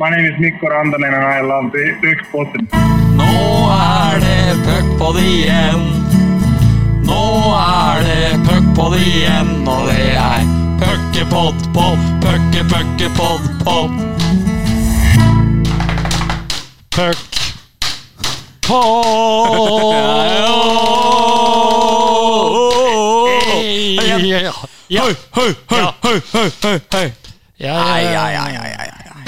My name is Mikko Rantanen and I love the Puckpodden. Nå er det puckpod igjen. Nå er det puckpod igjen, og det er puckepod, pod, pucke, puckepod, pod. Puck. Ja. Høy, høy, høy, høy, høy, høy, høy. Jeg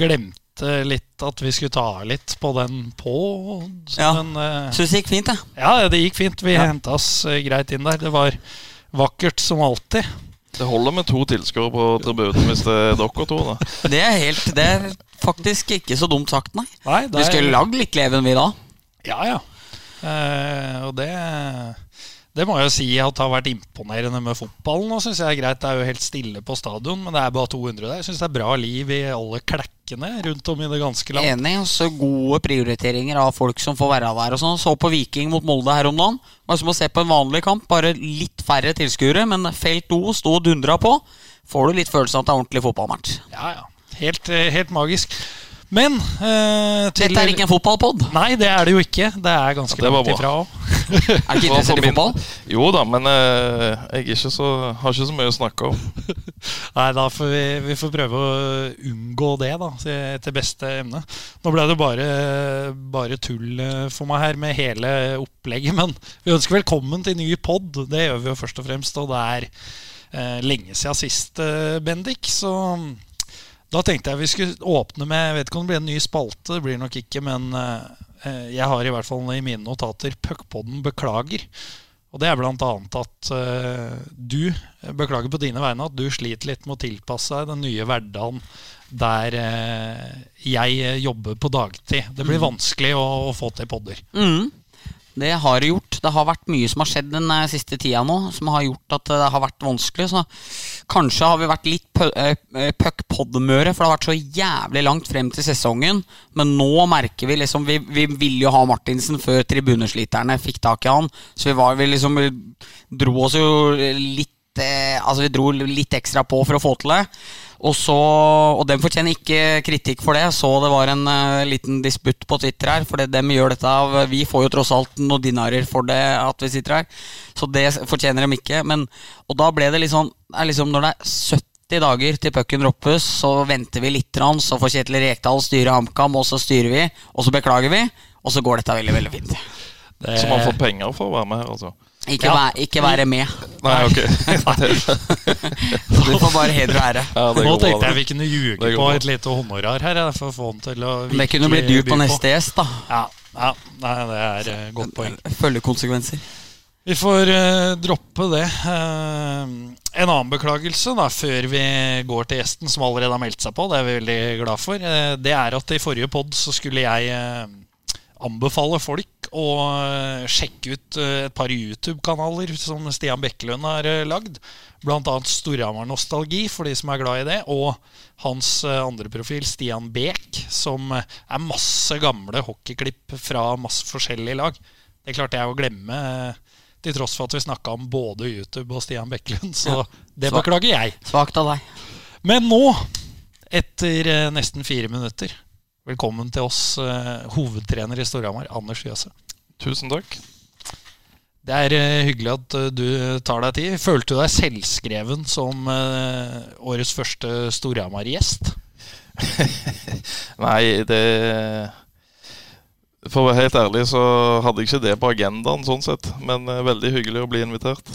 Ai, eh, ai. glemte litt at vi skulle ta litt på den på. Ja. Men uh, Syns det gikk fint, jeg. ja, det gikk fint. Vi Ja. hentet oss eh, greit inn der. Det var vakkert som alltid. Det holder med to tilskuere på tribunen hvis det er dere to. da Det er, helt, det er faktisk ikke så dumt sagt, nei. Nei, Vi skulle lagd litt leven, vi da. Ja, ja. Uh, og det Det må jeg jo si at har vært imponerende med fotballen. Og synes jeg er greit, Det er jo helt stille på stadion, men det er bare 200 der. Jeg syns det er bra liv i alle klekkene rundt om i det ganske land. Enig. og så gode prioriteringer av folk som får være der. og sånn Så på Viking mot Molde her om dagen. Det var som å se på en vanlig kamp, bare litt færre tilskuere. Men felt O sto og dundra på. Får du litt følelsen av at det er ordentlig fotballmatch. Ja, ja. Helt, eh, helt magisk. Men eh, til Dette er ikke en fotballpod. Nei, det er det jo ikke. Det er ganske Ja, langt ifra òg. Er du ikke interessert i fotball? Jo da, men eh, jeg er ikke så, har ikke så mye å snakke om. Nei, da får vi, vi får prøve å unngå det, da, til- til beste emne. Nå ble det bare, bare tull eh, for meg her med hele opplegget, men vi ønsker velkommen til ny pod. Det gjør vi jo først og fremst, og det er eh, lenge siden sist, eh, Bendik. Så da tenkte jeg vi skulle åpne med Jeg vet ikke om det blir en ny spalte, det blir nok ikke, men eh, jeg har i hvert fall i mine notater Puckpodden beklager. Og det er bl.a. at eh, du beklager på dine vegne at du sliter litt med å tilpasse deg den nye hverdagen der eh, jeg eh, jobber på dagtid. Det blir vanskelig å, å få til podder. Mm. Det har det gjort. Det har vært mye som har skjedd den eh, siste tida nå, som har gjort at det har vært vanskelig. Så kanskje har vi vært litt eh, eh, puck-pod-møre, for det har vært så jævlig langt frem til sesongen. Men nå merker vi liksom Vi, vi ville jo ha Martinsen før tribunesliterne fikk tak i han. Så vi var vi liksom vi dro oss jo litt eh, Altså vi dro litt ekstra på for å få til det. Og så, og dem fortjener ikke kritikk for det. Jeg så det var en uh, liten disputt på Twitter her. For det dem gjør dette av Vi får jo tross alt noen dinarer for det at vi sitter her. Så det fortjener dem ikke. Men, og da ble det litt sånn er liksom Når det er 70 dager til pucken droppes, så venter vi litt, så får Kjetil Rekdal styre HamKam, og så styrer vi, og så beklager vi. Og så går dette veldig, veldig fint. Det, Så man får penger for å være med her, altså. Ikke, Ja. væ- ikke være med. Nei, ok. Du får bare heder og ære. Ja, nå tenkte jeg vi kunne ljuge på et lite honorar her. For å få den til å Det kunne blitt du på neste gjest, da. Ja, ja nei, det er et godt poeng. Følgekonsekvenser. Vi får uh, droppe det. Uh, en annen beklagelse da, før vi går til gjesten, som allerede har meldt seg på, det er vi veldig glad for, uh, det er at i forrige pod så skulle jeg eh, anbefale folk å eh, sjekke ut eh, et par YouTube-kanaler som Stian Bekkelund har eh, lagd. Annet Storhamar Nostalgi, for de som er glad i det. Og hans andre profil, Stian Bek, som er masse gamle hockeyklipp fra masse forskjellige lag. Det klarte jeg å glemme, til tross for at vi snakka om både YouTube og Stian Bekkelund. Så det beklager jeg. Svakt av deg. Men nå, etter nesten fire minutter, velkommen til oss, eh, hovedtrener i Storhamar, Anders Jøse. Tusen takk. Det er eh, hyggelig at eh, du tar deg tid. Følte du deg selvskreven som årets første Storhamar-gjest? Nei, det For å være helt ærlig så hadde jeg ikke det på agendaen, sånn sett. Men veldig hyggelig å bli invitert.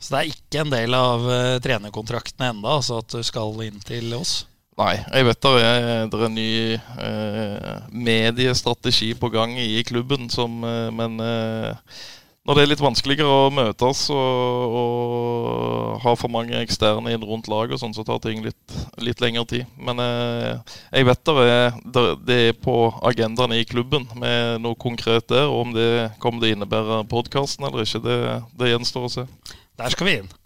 Så det er ikke en del av trenerkontraktene enda, altså at du skal inn til oss? Nei, jeg vet det er, det er ny eh, mediestrategi på gang i klubben, som, eh, men eh, når det er litt vanskeligere å møtes og, og ha for mange eksterne inn rundt laget, sånn, så tar ting litt, litt lengre tid. Men eh, jeg vet det er, det er på agendaen i klubben med noe konkret der. Og om det kommer til å innebære podkasten eller ikke, det, det gjenstår å se. Der skal vi inn.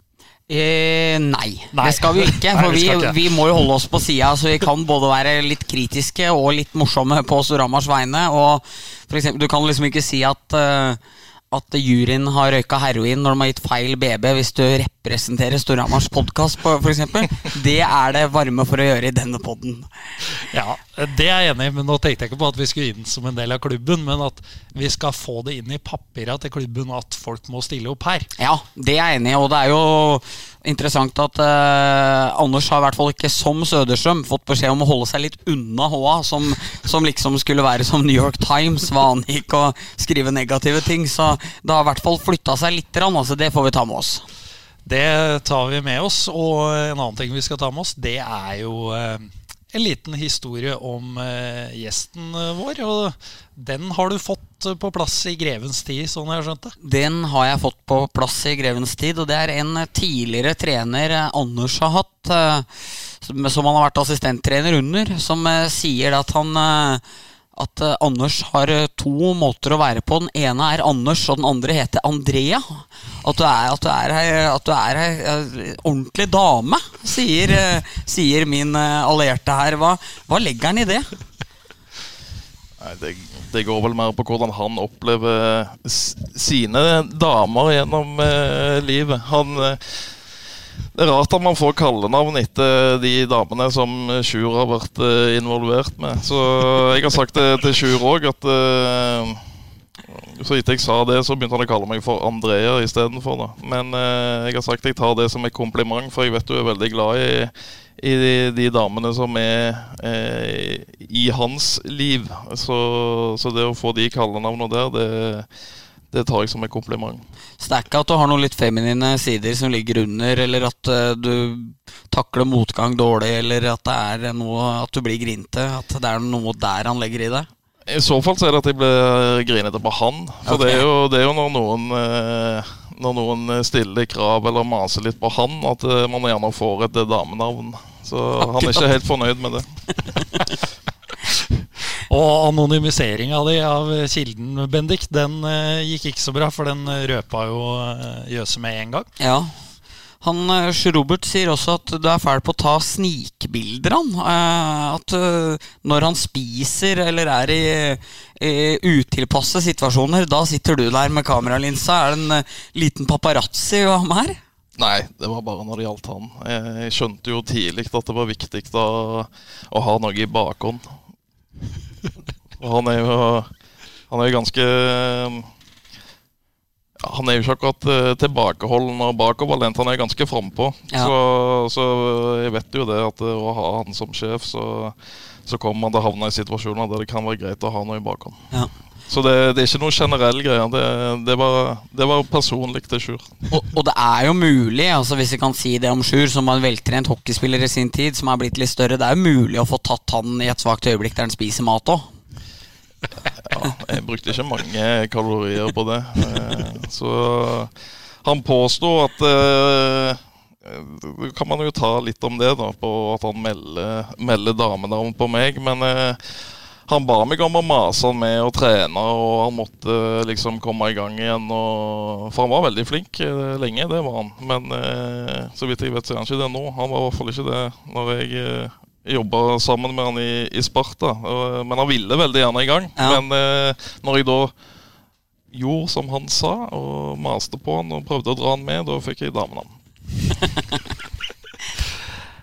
Eh, nei, Nei. det skal vi ikke. For vi vi, ikke. vi må jo holde oss på sida, så vi kan både være litt kritiske og litt morsomme på Storhamars vegne. Og for eksempel, Du kan liksom ikke si at uh, at juryen har røyka heroin når de har gitt feil BB hvis du representerer Storhamars podkast, f.eks. Det er det varme for å gjøre i denne poden. Ja, Det er jeg enig i, men nå tenkte jeg ikke på at vi skulle inn som en del av klubben, men at vi skal få det inn i papirene til klubben at folk må stille opp her. Ja, det er jeg enig i, og det er jo interessant at eh, Anders har i hvert fall ikke som Søderstrøm fått beskjed om å holde seg litt unna HA, som, som liksom skulle være som New York Times, hva angikk å skrive negative ting. Så det har i hvert fall flytta seg litt, altså det får vi ta med oss. Det tar vi med oss, og en annen ting vi skal ta med oss, det er jo eh, en liten historie om eh, gjesten vår. Og den har du fått på plass i grevens tid, sånn jeg har skjønt det? Den har jeg fått på plass i grevens tid, og det er en tidligere trener eh, Anders har hatt. eh, Som han har vært assistenttrener under, som eh, sier at han eh, at eh, Anders har eh, to måter å være på. Den ene er Anders, og den andre heter Andrea. At du er, at du er, at du er eh, ordentlig dame, sier, sier min allierte her. Hva, hva legger han i det? Nei, det, det går vel mer på hvordan han opplever sine damer gjennom livet. Han Det er rart at man får kallenavn etter de damene som Sjur har vært eh, involvert med. Så jeg har sagt det til Sjur òg, at eh, så etter jeg sa det, så begynte han å kalle meg for Andrea istedenfor. Men eh, jeg har sagt jeg tar det som et kompliment, for jeg vet du er veldig glad i, i de, de damene som er eh, i hans liv. Så, så det å få de kallenavnene der, det, det tar jeg som en kompliment. Er ikke at du har noen litt feminine sider som ligger under, eller at eh, du takler motgang dårlig, eller at det er noe at du blir grinte. At det er noe der han legger i deg. I så fall så er det at jeg blir grinete på han. For okay. det, er jo, det er jo når noen eh, Når noen stiller krav eller maser litt på han, at eh, man gjerne får et damenavn. Så han er ikke helt fornøyd med det. Og anonymiseringa di av kilden, Bendik, den eh, gikk ikke så bra, for den røpa jo eh, Jøse med en gang. Ja. Han, eh, Robert sier også at du er fæl på å ta snikbilder, han. Eh, At eh, når han spiser eller er i, i utilpasse situasjoner, da sitter du der med kameralinsa. Er det en eh, liten paparazzi å ha med her? Nei, det var bare når det gjaldt han. Jeg, jeg skjønte jo tidlig at det var viktig da, å ha noe i bakhånd. Og han er jo Han er jo ganske Han er jo ikke akkurat eh, tilbakeholden og bakoverlent. Han er ganske frampå. Ja. Så, så jeg vet jo det at eh, å ha han som sjef, så, så kommer man til å havne i situasjoner der det kan være greit å ha noe i bakhånd. Ja. Så det, det er ikke noe generell greie. Det, det, var, det var personlig til Sjur. Og, og det er jo mulig, altså hvis vi kan si det om Sjur, som var en veltrent hockeyspiller i sin tid, som er blitt litt større, det er jo mulig å få tatt han i et svakt øyeblikk der han spiser mat òg. Ja, jeg brukte ikke mange kalorier på det. Eh, Så han påsto at eh, kan man jo ta litt om det, da, på at han melder, melder damenavn på meg. Men eh, han ba meg om å mase han med å trene, og han måtte liksom komme i gang igjen. Og, for han var veldig flink lenge, det var han. Men så vidt jeg vet, så er han ikke det nå. Han var i hvert fall ikke det når jeg jobba sammen med han i, i Sparta. Og, men han ville veldig gjerne i gang. Ja. Men eh, når jeg da gjorde som han sa, og maste på han og prøvde å dra han med, da fikk jeg damenavn.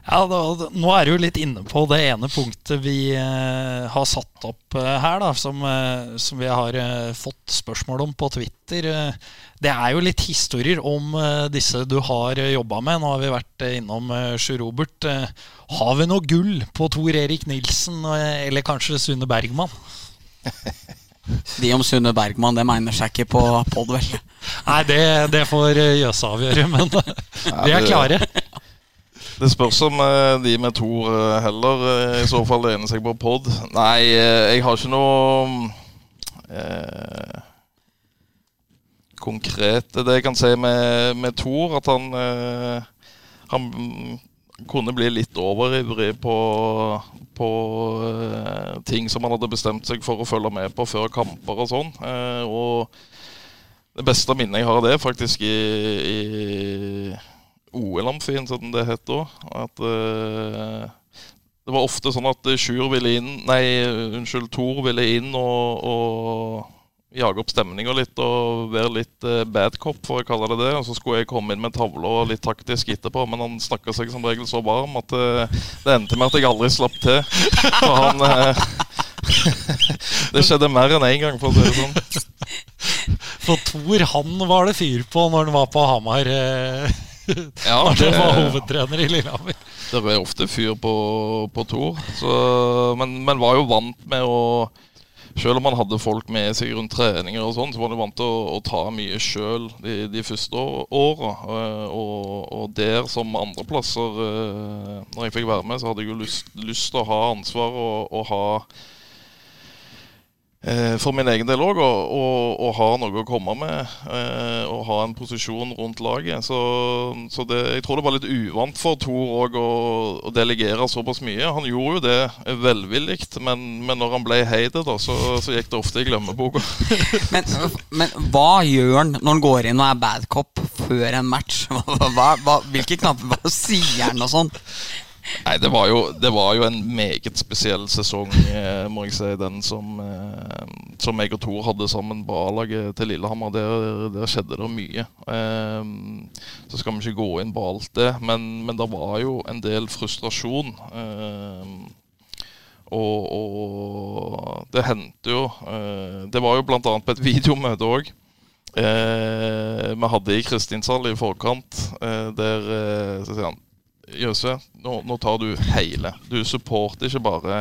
Ja, da, Nå er du litt inne på det ene punktet vi eh, har satt opp eh, her, da, som, eh, som vi har eh, fått spørsmål om på Twitter. Eh, det er jo litt historier om eh, disse du har uh, jobba med. Nå har vi vært eh, innom uh, Sjur Robert. Eh, har vi noe gull på Tor Erik Nilsen, eh, eller kanskje Sunne Bergman? De om Sunne Bergman, det mener seg ikke på pod, vel. Nei, det, det får eh, Jøse avgjøre, men eh, vi er klare. Det spørs om eh, de med Tor eh, heller eh, i så fall lener seg på pod. Nei, jeg har ikke noe eh, konkret Det jeg kan si med, med Tor, at han eh, Han kunne bli litt overivrig på, på eh, ting som han hadde bestemt seg for å følge med på før kamper og sånn. Og det beste minnet jeg har av det, faktisk i, i OL-amfien, som det het da. At uh, det var ofte sånn at Sjur ville inn Nei, unnskyld, Tor ville inn og, og jage opp stemninga litt og være litt uh, bad cop, for å kalle det det. Og så skulle jeg komme inn med tavla og litt taktisk etterpå, men han snakka seg som regel så varm at uh, det endte med at jeg aldri slapp til. For han uh, Det skjedde mer enn én gang, for å si det sånn. For Thor, han var det fyr på når han var på Hamar. Eh, Ja, når det, var hovedtrener i Lillehammer. det ble ofte fyr på, på Tor. Så, men, men var jo vant med å Selv om man hadde folk med seg rundt treninger, og sånn, så var man vant til å, å ta mye sjøl de, de første åra. Eh, Og, og der, som andreplasser, eh, når jeg fikk være med, så hadde jeg jo lyst, lyst til å ha ansvar og, og ha for min egen del òg, å ha noe å komme med. Eh, og ha en posisjon rundt laget. Så, så det, jeg tror det var litt uvant for Tor òg å, å delegere såpass mye. Han gjorde jo det velvillig, men, men når han ble hated, da, så, så gikk det ofte i glemmeboka. Men, men hva gjør han når han går inn og er bad cop før en match? Hva, hva, hva, hvilke knapper Hva sier han og sånn? Nei, det var, jo, det var jo en meget spesiell sesong, eh, må jeg si. Den som, eh, som jeg og Tor hadde sammen på A-laget til Lillehammer. Der, der skjedde det mye. Eh, så skal vi ikke gå inn på alt det, men, men det var jo en del frustrasjon. Og, og det hendte jo Det var jo bl.a. på et videomøte òg. Eh, vi hadde i Kristinshall i forkant, eh, der eh, så sier han Jøse, nå, nå tar du hele. Du supporter ikke bare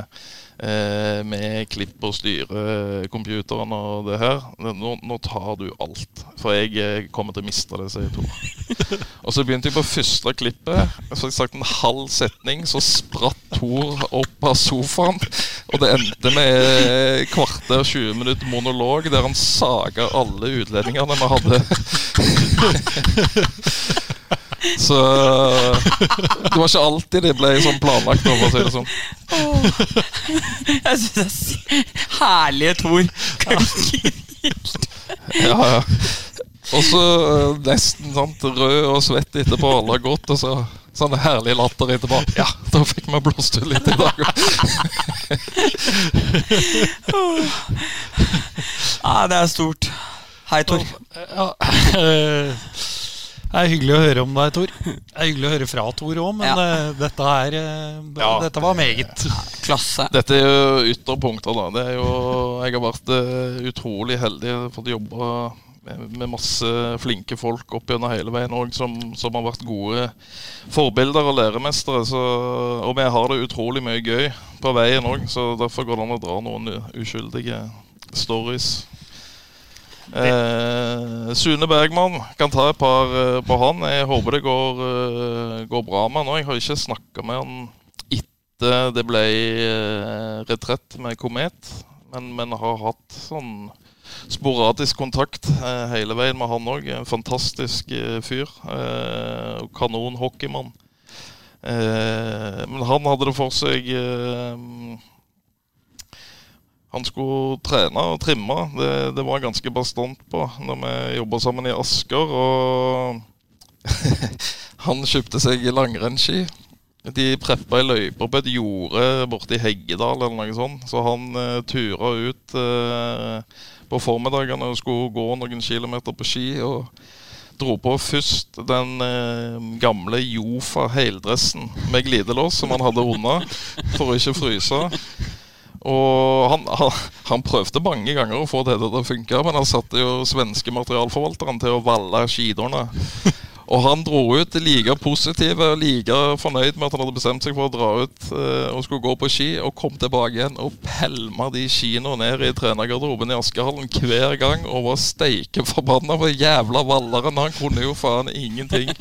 eh, med klipp og styre computeren og det her. Nå, nå tar du alt. For jeg eh, kommer til å miste det, sier Tor. og så begynte jeg på første klippet. Så jeg sagt en halv setning, så spratt Tor opp av sofaen. Og det endte med eh, kvarter 20 minutter monolog der han saga alle utlendingene vi hadde. Så det var ikke alltid det ble sånn planlagt. For å si det sånn. Jeg synes det er sy- Herlige Tor. Ja, ja. Og så eh, nesten sant, rød og svett etterpå, alle har gått, og så sånn herlig latter etterpå. Ja, da fikk vi blåst ut litt i dag òg. Ja, det er stort. Hei, Tor. Ja, eh, det er hyggelig å høre om deg, Tor. Det er hyggelig å høre fra Tor òg, men Ja. eh, dette, her, eh, Ja. dette var meget. Klasse. Dette er jo ytterpunkter, da. Det er jo, jeg har vært eh, utrolig heldig. Fått jobbe med, med masse flinke folk opp gjennom hele veien òg, som, som har vært gode forbilder og læremestere. Så, og vi har det utrolig mye gøy på veien òg, så derfor går det an å dra noen uskyldige stories. Eh, Sune Bergman kan ta et par eh, på han. Jeg håper det går, eh, går bra med han òg. Jeg har ikke snakka med han etter det ble eh, retrett med Komet. Men, men har hatt sånn sporadisk kontakt hele veien med han òg. En fantastisk fyr. Eh, kanon hockeymann. Men han hadde det for seg Han skulle trene og trimme. Det, det var jeg ganske bastant på når vi jobba sammen i Asker. Og han kjøpte seg langrennsski. De preppa ei løype på et jorde borte i Heggedal eller noe sånt. Så han uh, tura ut eh, på formiddagene og skulle gå noen kilometer på ski. Og dro på først den eh, gamle Jofa heldressen med glidelås som han hadde unna for å ikke fryse. Og han, han, han prøvde mange ganger å få det til å funke, men han satte jo svenske materialforvalteren til å valle skidorene. Og han dro ut like positiv og like fornøyd med at han hadde bestemt seg for å dra ut eh, og skulle gå på ski, og kom tilbake igjen og pælma de skiene ned i trenergarderoben i Askehallen hver gang og var steike forbanna på jævla valleren. Han kunne jo faen ingenting.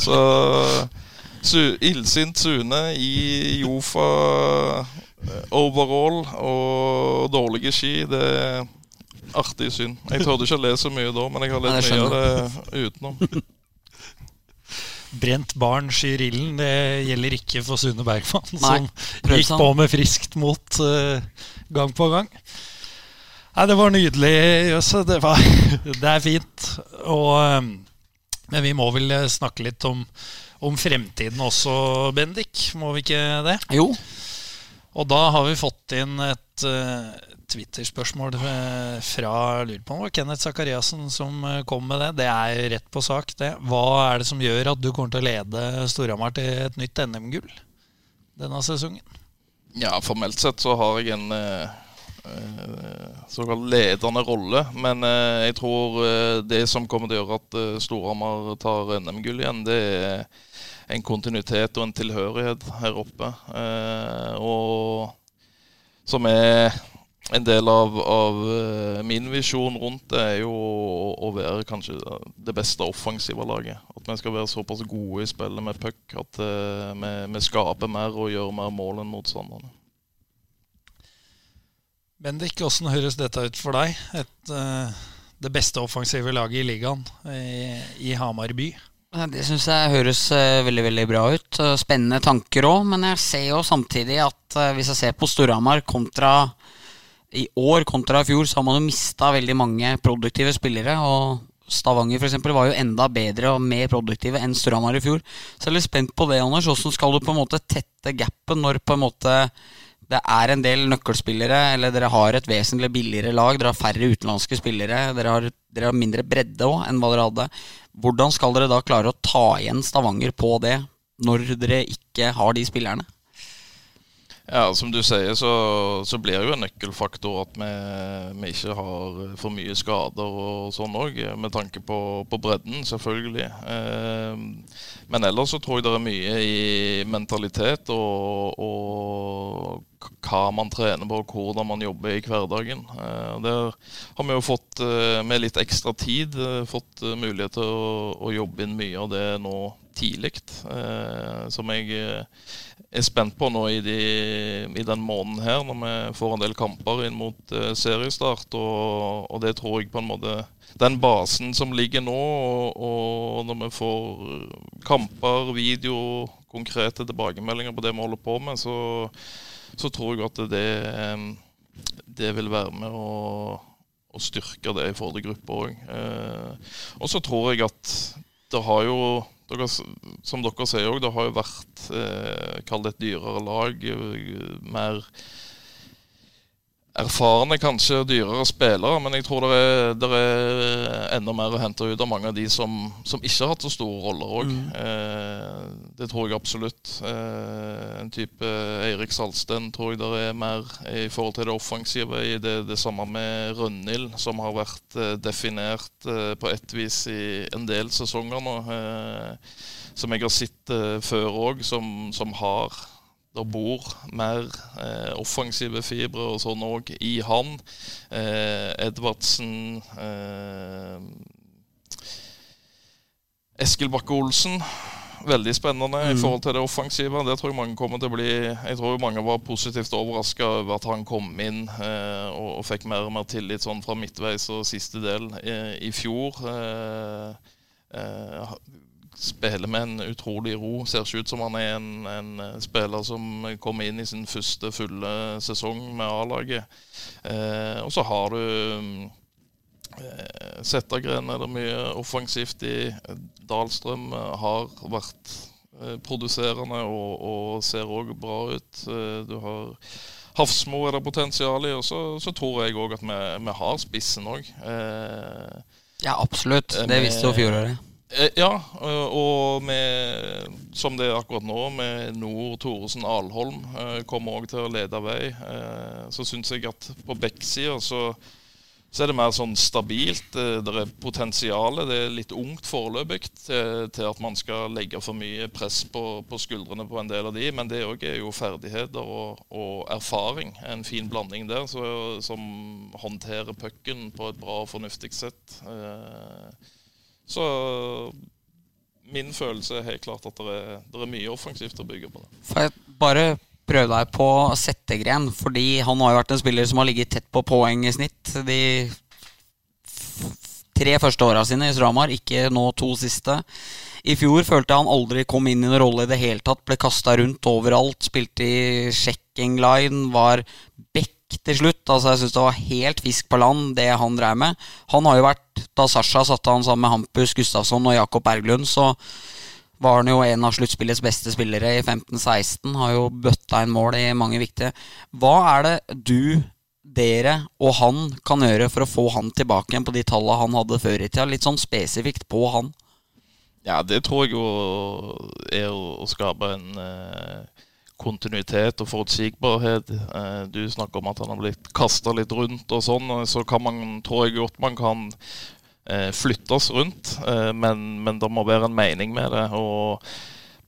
Så su, illsint Sune i Jofa overall og dårlige ski, det er artig syn. Jeg tørde ikke å le så mye da, men jeg har lest mye av det utenom. Brent barn skyr ilden. Det gjelder ikke for Sune Bergman, Nei, som gikk sånn. på med friskt mot uh, gang på gang. Nei, det var nydelig, Jøsse. Det, var, det er fint. Og, eh, men vi må vel eh, snakke litt om, om fremtiden også, Bendik. Må vi ikke det? Jo. Og da har vi fått inn et uh, Twitter-spørsmål uh, fra lurer på var Kenneth Sakariassen som uh, kom med det. Det er rett på sak, det. Hva er det som gjør at du kommer til å lede Storhamar til et nytt NM-gull denne sesongen? Ja, formelt sett så har jeg en såkalt ledende rolle. Men jeg tror det som kommer til å gjøre at Storhamar tar NM-gull igjen, det er en kontinuitet og en tilhørighet her oppe. Eh, og som er en del av, av, eh, min visjon rundt det, er jo å, å, være kanskje det beste offensive laget. At vi skal være såpass gode i spillet med puck at vi, vi, skaper mer og gjør mer mål enn motstanderne. Bendik, hvordan høres dette ut for deg? Et, uh, det beste offensive laget i ligaen i, i Hamar by? Det syns jeg høres uh, veldig veldig bra ut. Spennende tanker òg. Men jeg ser jo samtidig at hvis jeg ser på Storhamar kontra i år kontra i fjor, så har man jo mista veldig mange produktive spillere. Og Stavanger for eksempel, var jo enda bedre og mer produktive enn Storhamar i fjor. Så jeg er litt spent på det, Anders. Hvordan skal du på en måte tette gapen når på en måte det er en del nøkkelspillere, eller dere har et vesentlig billigere lag. Dere har færre utenlandske spillere. Dere har, dere har mindre bredde òg enn hva dere hadde. Hvordan skal dere da klare å ta igjen Stavanger på det, når dere ikke har de spillerne? Ja, Som du sier, så, så blir jo en nøkkelfaktor at vi, vi, ikke har for mye skader og sånn òg, med tanke på, på, bredden, selvfølgelig. Eh, men ellers så tror jeg det er mye i mentalitet og, og hva man trener på og hvordan man jobber i hverdagen. Eh, der har vi jo fått, eh, med litt ekstra tid, eh, fått mulighet til å, å jobbe inn mye av det nå tidlig. Som jeg er spent på nå i, de, i, den måneden her, når vi får en del kamper inn mot seriestart. Og, og, det tror jeg på en måte Den basen som ligger nå, og, og når vi får kamper, video, konkrete tilbakemeldinger på det vi holder på med, så så tror jeg at det, det vil være med å, å styrke det i forhold til gruppa òg. Eh, og så tror jeg at det har jo som dere sier òg, det har jo vært eh, Kall det et dyrere lag. Eh, mer erfarne, kanskje dyrere spillere, men jeg tror det er, det er, enda mer å hente ut av mange av de som, som ikke har hatt så store roller òg. Mm. Eh, det tror jeg absolutt. Eh, en type Eirik Salsten tror jeg det er mer i forhold til det offensive i det, det samme med Rønhild, som har vært eh, definert eh, på ett vis i en del sesonger nå. Eh, som jeg har sett eh, før òg, som, som har det bor mer eh, offensive fibre og sånn òg i han. Eh, Edvardsen eh, Eskil Bakke-Olsen. Veldig spennende mm. i forhold til det offensive. Det tror jeg mange kommer til å bli Jeg tror mange var positivt overraska over at han kom inn eh, og, og, fikk mer og mer tillit sånn fra midtveis og siste del eh, i fjor. Eh, eh spiller med en utrolig ro. Ser ikke ut som han er en, en eh, spiller som kommer inn i sin første fulle sesong med A-laget. Eh, og så har du eh, Settergren er det mye offensivt i. Dahlstrøm eh, har vært eh, produserende og, og ser òg bra ut. Du har Hafsmo er det potensial i, og så, så tror jeg òg at vi, vi, har spissen òg. ja, absolutt. Det visste jo fjoråret. Eh, ja, eh, og med, som det er akkurat nå, med Nord Thoresen Alholm eh, kommer òg til å lede vei. Så syns jeg at på backsida så, så, er det mer sånn stabilt. Det er potensial. Det er litt ungt foreløpig til, til, at man skal legge for mye press på, på skuldrene på en del av de, men det òg er jo ferdigheter og, og, erfaring. En fin blanding der så, som håndterer pucken på et bra og fornuftig sett. Så min følelse er helt klart at det er, det er mye offensivt å bygge på. det. Får jeg bare prøve deg på Settegren, fordi han har jo vært en spiller som har ligget tett på poeng i snitt de tre første åra sine i Stramar, ikke nå to siste. I fjor følte jeg han aldri kom inn i noen rolle i det hele tatt. Ble kasta rundt overalt. Spilte i checking line, var back til slutt. Altså Jeg syns det var helt fisk på land, det han drev med. Han har jo vært Da Sasha satte han sammen med Hampus Gustafsson og Jakob Berglund, så var han jo en av sluttspillets beste spillere i 15-16. Har jo bøtta inn mål i mange viktige. Hva er det du, dere og han kan gjøre for å få han tilbake igjen på de tallene han hadde før i tida? Litt sånn spesifikt på han. Ja, det tror jeg jo er å skape en eh, kontinuitet og forutsigbarhet. Eh, du snakker om at han har blitt kasta litt rundt og sånn. Så kan man, tror jeg godt man kan Eh, flyttes rundt. Eh, men, men, det må være en mening med det. og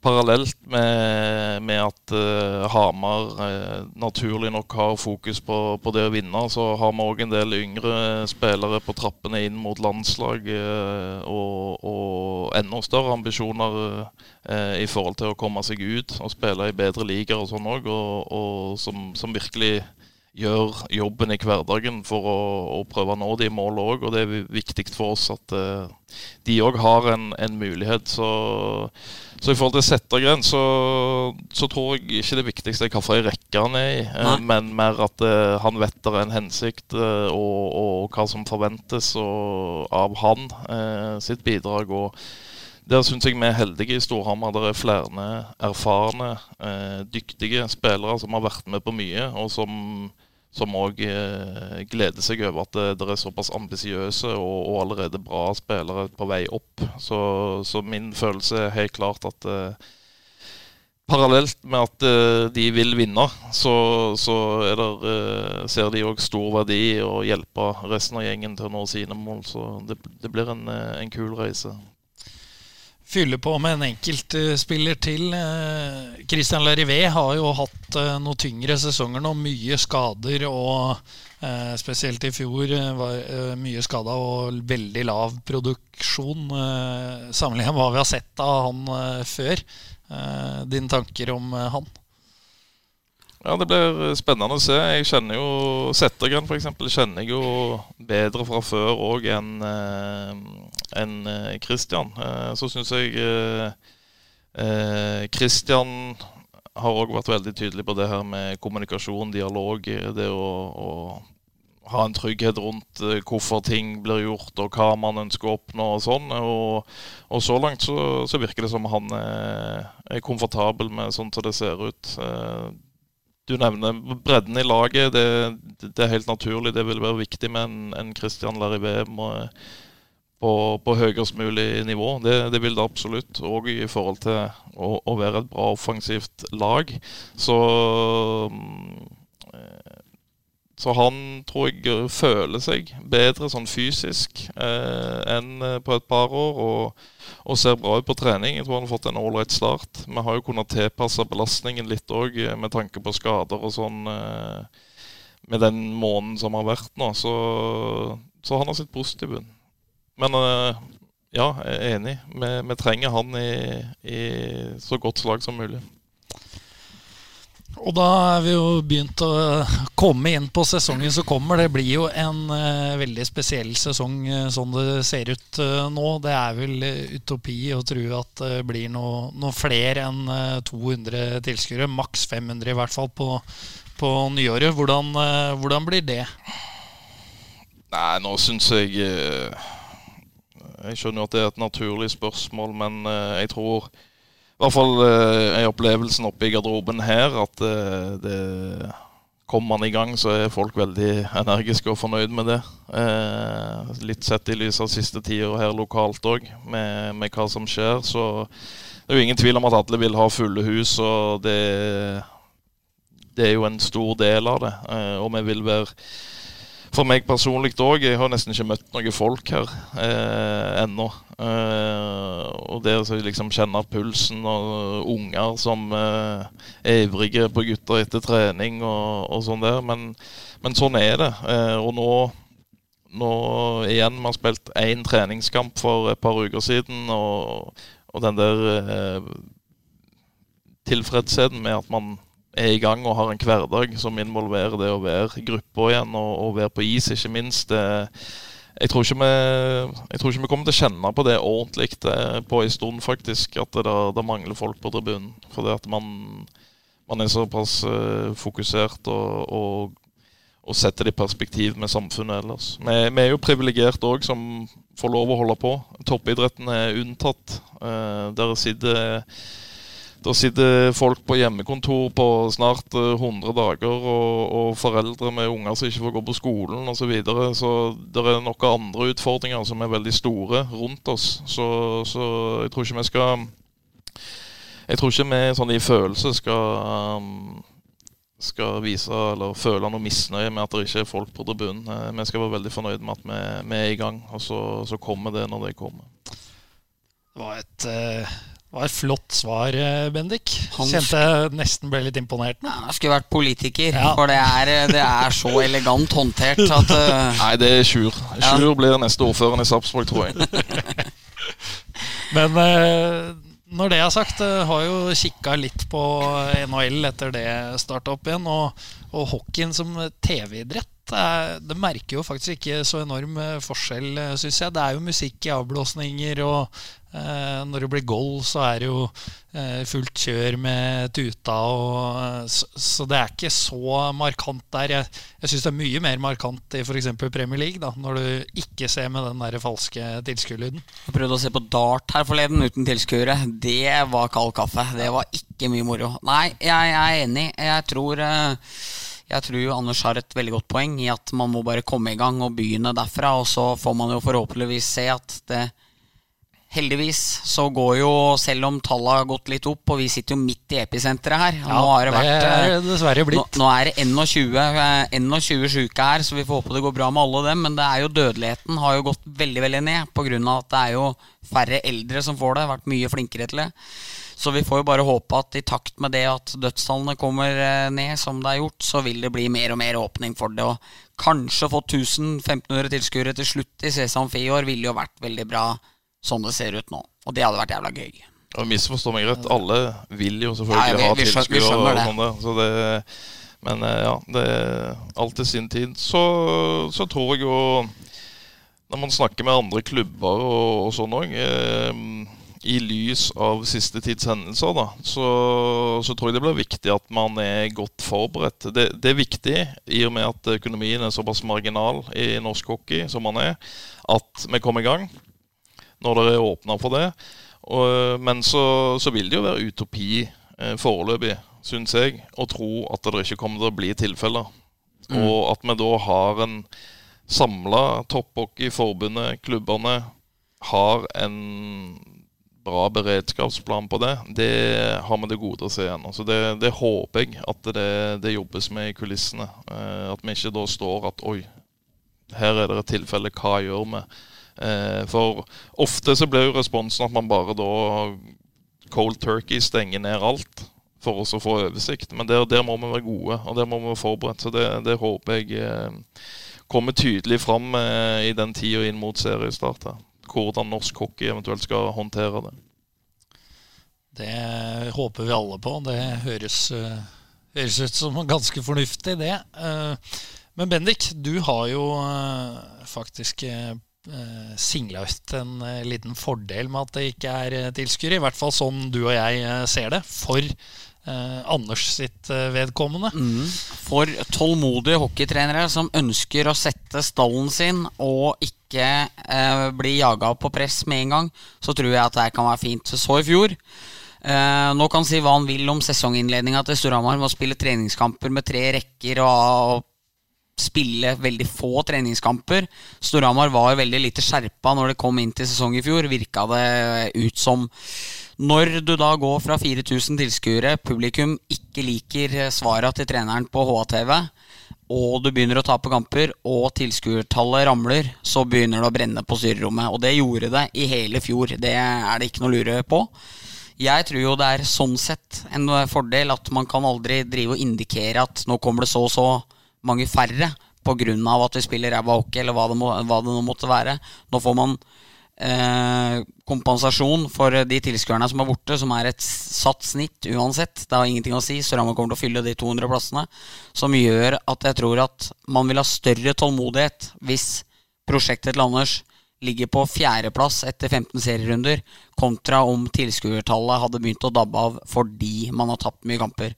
Parallelt med, med at uh, Hamar uh, naturlig nok har fokus på, på, det å vinne, så har vi òg en del yngre spillere på trappene inn mot landslag. Uh, og, og, enda større ambisjoner i forhold til å komme seg ut og spille i bedre ligaer og sånn òg. Og, og som, som virkelig gjør jobben i hverdagen for å, å prøve å nå de målene òg. Og det er viktig for oss at uh, de òg har en, en, mulighet. Så, så i forhold til Settergren, så, så, tror jeg ikke det viktigste er hvilken rekke han er i, uh, men mer at uh, han vet det er en hensikt, og, og, hva som forventes av han sitt bidrag. og der syns jeg vi er heldige i Storhamar. Det er flere erfarne, eh, dyktige spillere som har vært med på mye, og som òg eh, gleder seg over at det, det er såpass ambisiøse og, og, allerede bra spillere på vei opp. Så, så min følelse er helt klart at eh, parallelt med at eh, de vil vinne, så, så der, eh, ser de òg stor verdi i å hjelpe resten av gjengen til å nå sine mål. Så det, det blir en, eh, en kul reise fylle på med en enkeltspiller til. Eh, Christian Larivé har jo hatt noe noen tyngre sesonger nå. Mye skader og eh, spesielt i fjor var mye skada og veldig lav produksjon sammenlignet med hva vi har sett av han før. Dine tanker om han? Ja, Det blir spennende å se. Jeg kjenner jo Settergren f.eks. kjenner jeg jo bedre fra før òg enn eh, Christian. Eh, så syns jeg eh, Christian har òg vært veldig tydelig på det her med kommunikasjon, dialog. Det å, å ha en trygghet rundt hvorfor ting blir gjort, og hva man ønsker å oppnå og sånn. Og, og så langt så, så, virker det som han er, er komfortabel med sånn som det ser ut. Du nevner bredden i laget. Det, det er helt naturlig. Det vil være viktig med en, en Christian Larivé på, på høyest mulig nivå. Det, det, vil det absolutt. Og i forhold til å, å være et bra offensivt lag. Så så han tror jeg føler seg bedre sånn fysisk eh, enn eh, på et par år. Og, og, ser bra ut på trening. Jeg tror han har fått en ålreit start. Vi har jo kunnet tilpasse belastningen litt òg, eh, med tanke på skader og sånn. Eh, med den måneden som har vært nå. Så, så han har sitt positive. Men eh, ja, jeg er enig. Vi, vi trenger han i, i, så godt slag som mulig. Og da er vi jo begynt å komme inn på sesongen som kommer. Det blir jo en uh, veldig spesiell sesong uh, sånn det ser ut uh, nå. Det er vel utopi å tro at det blir noe, noe flere enn 200 tilskuere. Maks 500 i hvert fall på, på nyåret. Hvordan, hvordan, blir det? Nei, nå syns jeg jeg skjønner jo at det er et naturlig spørsmål, men jeg tror hvert fall uh, er opplevelsen oppe i garderoben her at uh, det Kommer man i gang, så er folk veldig energiske og fornøyd med det. Eh, litt sett i lys av siste tida her lokalt òg, med, med, hva som skjer. Så det er jo ingen tvil om at alle vil ha fulle hus, og det, det er jo en stor del av det. Eh, og vi vil være for meg personlig òg. Jeg har nesten ikke møtt noen folk her eh, ennå. Eh, og det å liksom kjenne pulsen og unger som eh, er ivrige på gutter etter trening og, og sånn der. Men, men, sånn er det. Eh, og nå, nå igjen, vi har spilt én treningskamp for et par uker siden, og, og den der eh, tilfredsheten med at man er i gang og har en hverdag som involverer det å være i gruppa igjen og, og, være på is, ikke minst. Jeg tror, vi, jeg tror, ikke vi, kommer til å kjenne på det ordentlig det, på en stund, faktisk. At det, det mangler folk på tribunen. Fordi at man, man er såpass uh, fokusert og, og, og setter det i perspektiv med samfunnet ellers. Vi, vi er jo privilegerte òg som får lov å holde på. Toppidretten er unntatt. Uh, der sitter der sitter folk på hjemmekontor på snart 100 dager, og, og foreldre med unger som ikke får gå på skolen osv. Så, videre. så det er noen andre utfordringer som er veldig store rundt oss. Så, så jeg tror ikke vi skal Jeg tror ikke vi sånn i følelse skal um, skal vise eller føle noe misnøye med at det ikke er folk på tribunen. Eh, vi skal være veldig fornøyd med at vi, vi er i gang, og så, så, kommer det når det kommer. Det var et, uh, var et flott svar, eh, Bendik. Han Kjente jeg nesten ble litt imponert. Ja, jeg skulle vært politiker, ja. for det er, det er, så elegant håndtert at uh... Nei, det er Sjur. Sjur ja. blir neste ordfører i Sarpsborg, tror jeg. Men uh, når det er sagt, uh, har jo kikka litt på NHL etter det starta opp igjen. Og, og hockeyen som TV-idrett, det merker jo faktisk ikke så enorm forskjell, syns jeg. Det er jo musikk i avblåsninger, og Eh, når det blir goal, så er det jo eh, fullt kjør med tuta. Og, eh, så, det er ikke så markant der. Jeg, jeg syns det er mye mer markant i f.eks. Premier League, da, når du ikke ser med den der falske tilskuerlyden. Jeg prøvde å se på dart her forleden uten tilskuere. Det var kald kaffe. Det var ikke mye moro. Nei, jeg, jeg er enig. Jeg tror jeg tror Anders har et veldig godt poeng i at man må bare komme i gang og begynne derfra. Og så får man jo forhåpentligvis se at det Heldigvis så går jo, selv om tallet har gått litt opp, og vi sitter jo midt i episenteret her ja, nå har det, vært, det er dessverre blitt. Nå, nå er det 21, 21 syke her, så vi får håpe det går bra med alle dem. Men det er jo dødeligheten har jo gått veldig veldig ned pga. at det er jo færre eldre som får det. Vært mye flinkere til det. Så vi får jo bare håpe at i takt med det at dødstallene kommer eh, ned, som det er gjort, så vil det bli mer og mer åpning for det. Og kanskje få 1000-1500 tilskuere til slutt i Sesam år ville jo vært veldig bra sånn det ser ut nå. Og det hadde vært jævla gøy. Og Misforstå meg rett, alle vil jo selvfølgelig ja, vi, ha tilskuere. og sånn Så det, men eh, ja, det er til sin tid. Så, så, tror jeg jo Når man snakker med andre klubber og, og sånn òg eh, i lys av siste tids hendelser, da, så, så, tror jeg det blir viktig at man er godt forberedt. Det, det, er viktig, i og med at økonomien er såpass marginal i norsk hockey som man er, at vi kommer i gang når dere er åpna for det. Og, men så, så, vil det jo være utopi eh, foreløpig, syns jeg, å tro at det ikke kommer til å bli tilfeller. Mm. Og at vi da har en samla topphockey-forbundet, klubbene, har en bra beredskapsplan på det, det har vi det gode å se igjen. Så det, det, håper jeg at det, det, jobbes med i kulissene. Eh, at vi ikke da står at oi, her er det et tilfelle, hva gjør vi? Eh, for ofte så blir jo responsen at man bare da cold turkey stenger ned alt for oss å få oversikt. Men der, der må vi være gode, og der må vi være forberedt. Så det, det håper jeg eh, kommer tydelig fram eh, i den tida inn mot seriestart. Hvordan norsk hockey eventuelt skal håndtere det. Det håper vi alle på. Det høres, høres ut som ganske fornuftig, det. Men Bendik, du har jo faktisk singla ut en eh, liten fordel med at det ikke er eh, tilskuere. I hvert fall sånn du og jeg eh, ser det. For eh, Anders sitt eh, vedkommende. Mm. For tålmodige hockeytrenere som ønsker å sette stallen sin og ikke bli jaga på press med en gang, så tror jeg at det kan være fint. Så i fjor Uh, nå kan han si hva han vil om sesonginnledninga til Storhamar med å spille treningskamper med tre rekker og, og spille veldig få treningskamper. Storhamar var veldig lite skjerpa når det kom inn til sesong i fjor. Virka det ut som Når du da går fra 4000 tilskuere, publikum ikke liker svara til treneren på HTV, og du begynner å tape kamper, og tilskuertallet ramler, så begynner det å brenne på styrerommet. Og det gjorde det i hele fjor. Det er det ikke noe å lure på. Jeg tror jo det er sånn sett en fordel at man kan aldri drive og indikere at nå kommer det så og så mange færre pga. at vi spiller ræva hockey, eller hva det, må, hva det, nå måtte være. Nå får man eh, kompensasjon for de tilskuerne som er borte, som er et satt snitt uansett. Det har ingenting å si. Storhamar kommer til å fylle de 200 plassene. Som gjør at jeg tror at man vil ha større tålmodighet hvis prosjektet til Anders ligger på fjerdeplass etter 15 serierunder, kontra om tilskuertallet hadde begynt å dabbe av fordi man har tapt mye kamper.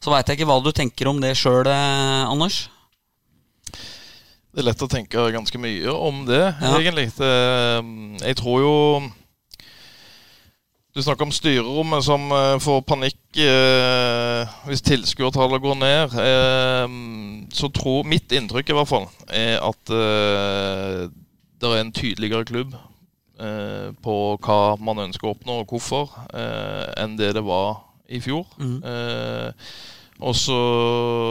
Så veit jeg ikke hva du tenker om det sjøl, eh, Anders? Det er lett å tenke ganske mye om det, Ja. egentlig. Det, jeg tror jo Du snakker om styrerommet som eh, får panikk eh, hvis tilskuertallet går ned. Eh, så tror mitt inntrykk i hvert fall er at eh, det er en tydeligere klubb eh, på hva man ønsker å oppnå og hvorfor, eh, enn det det var i fjor. Mm. Eh, og, så,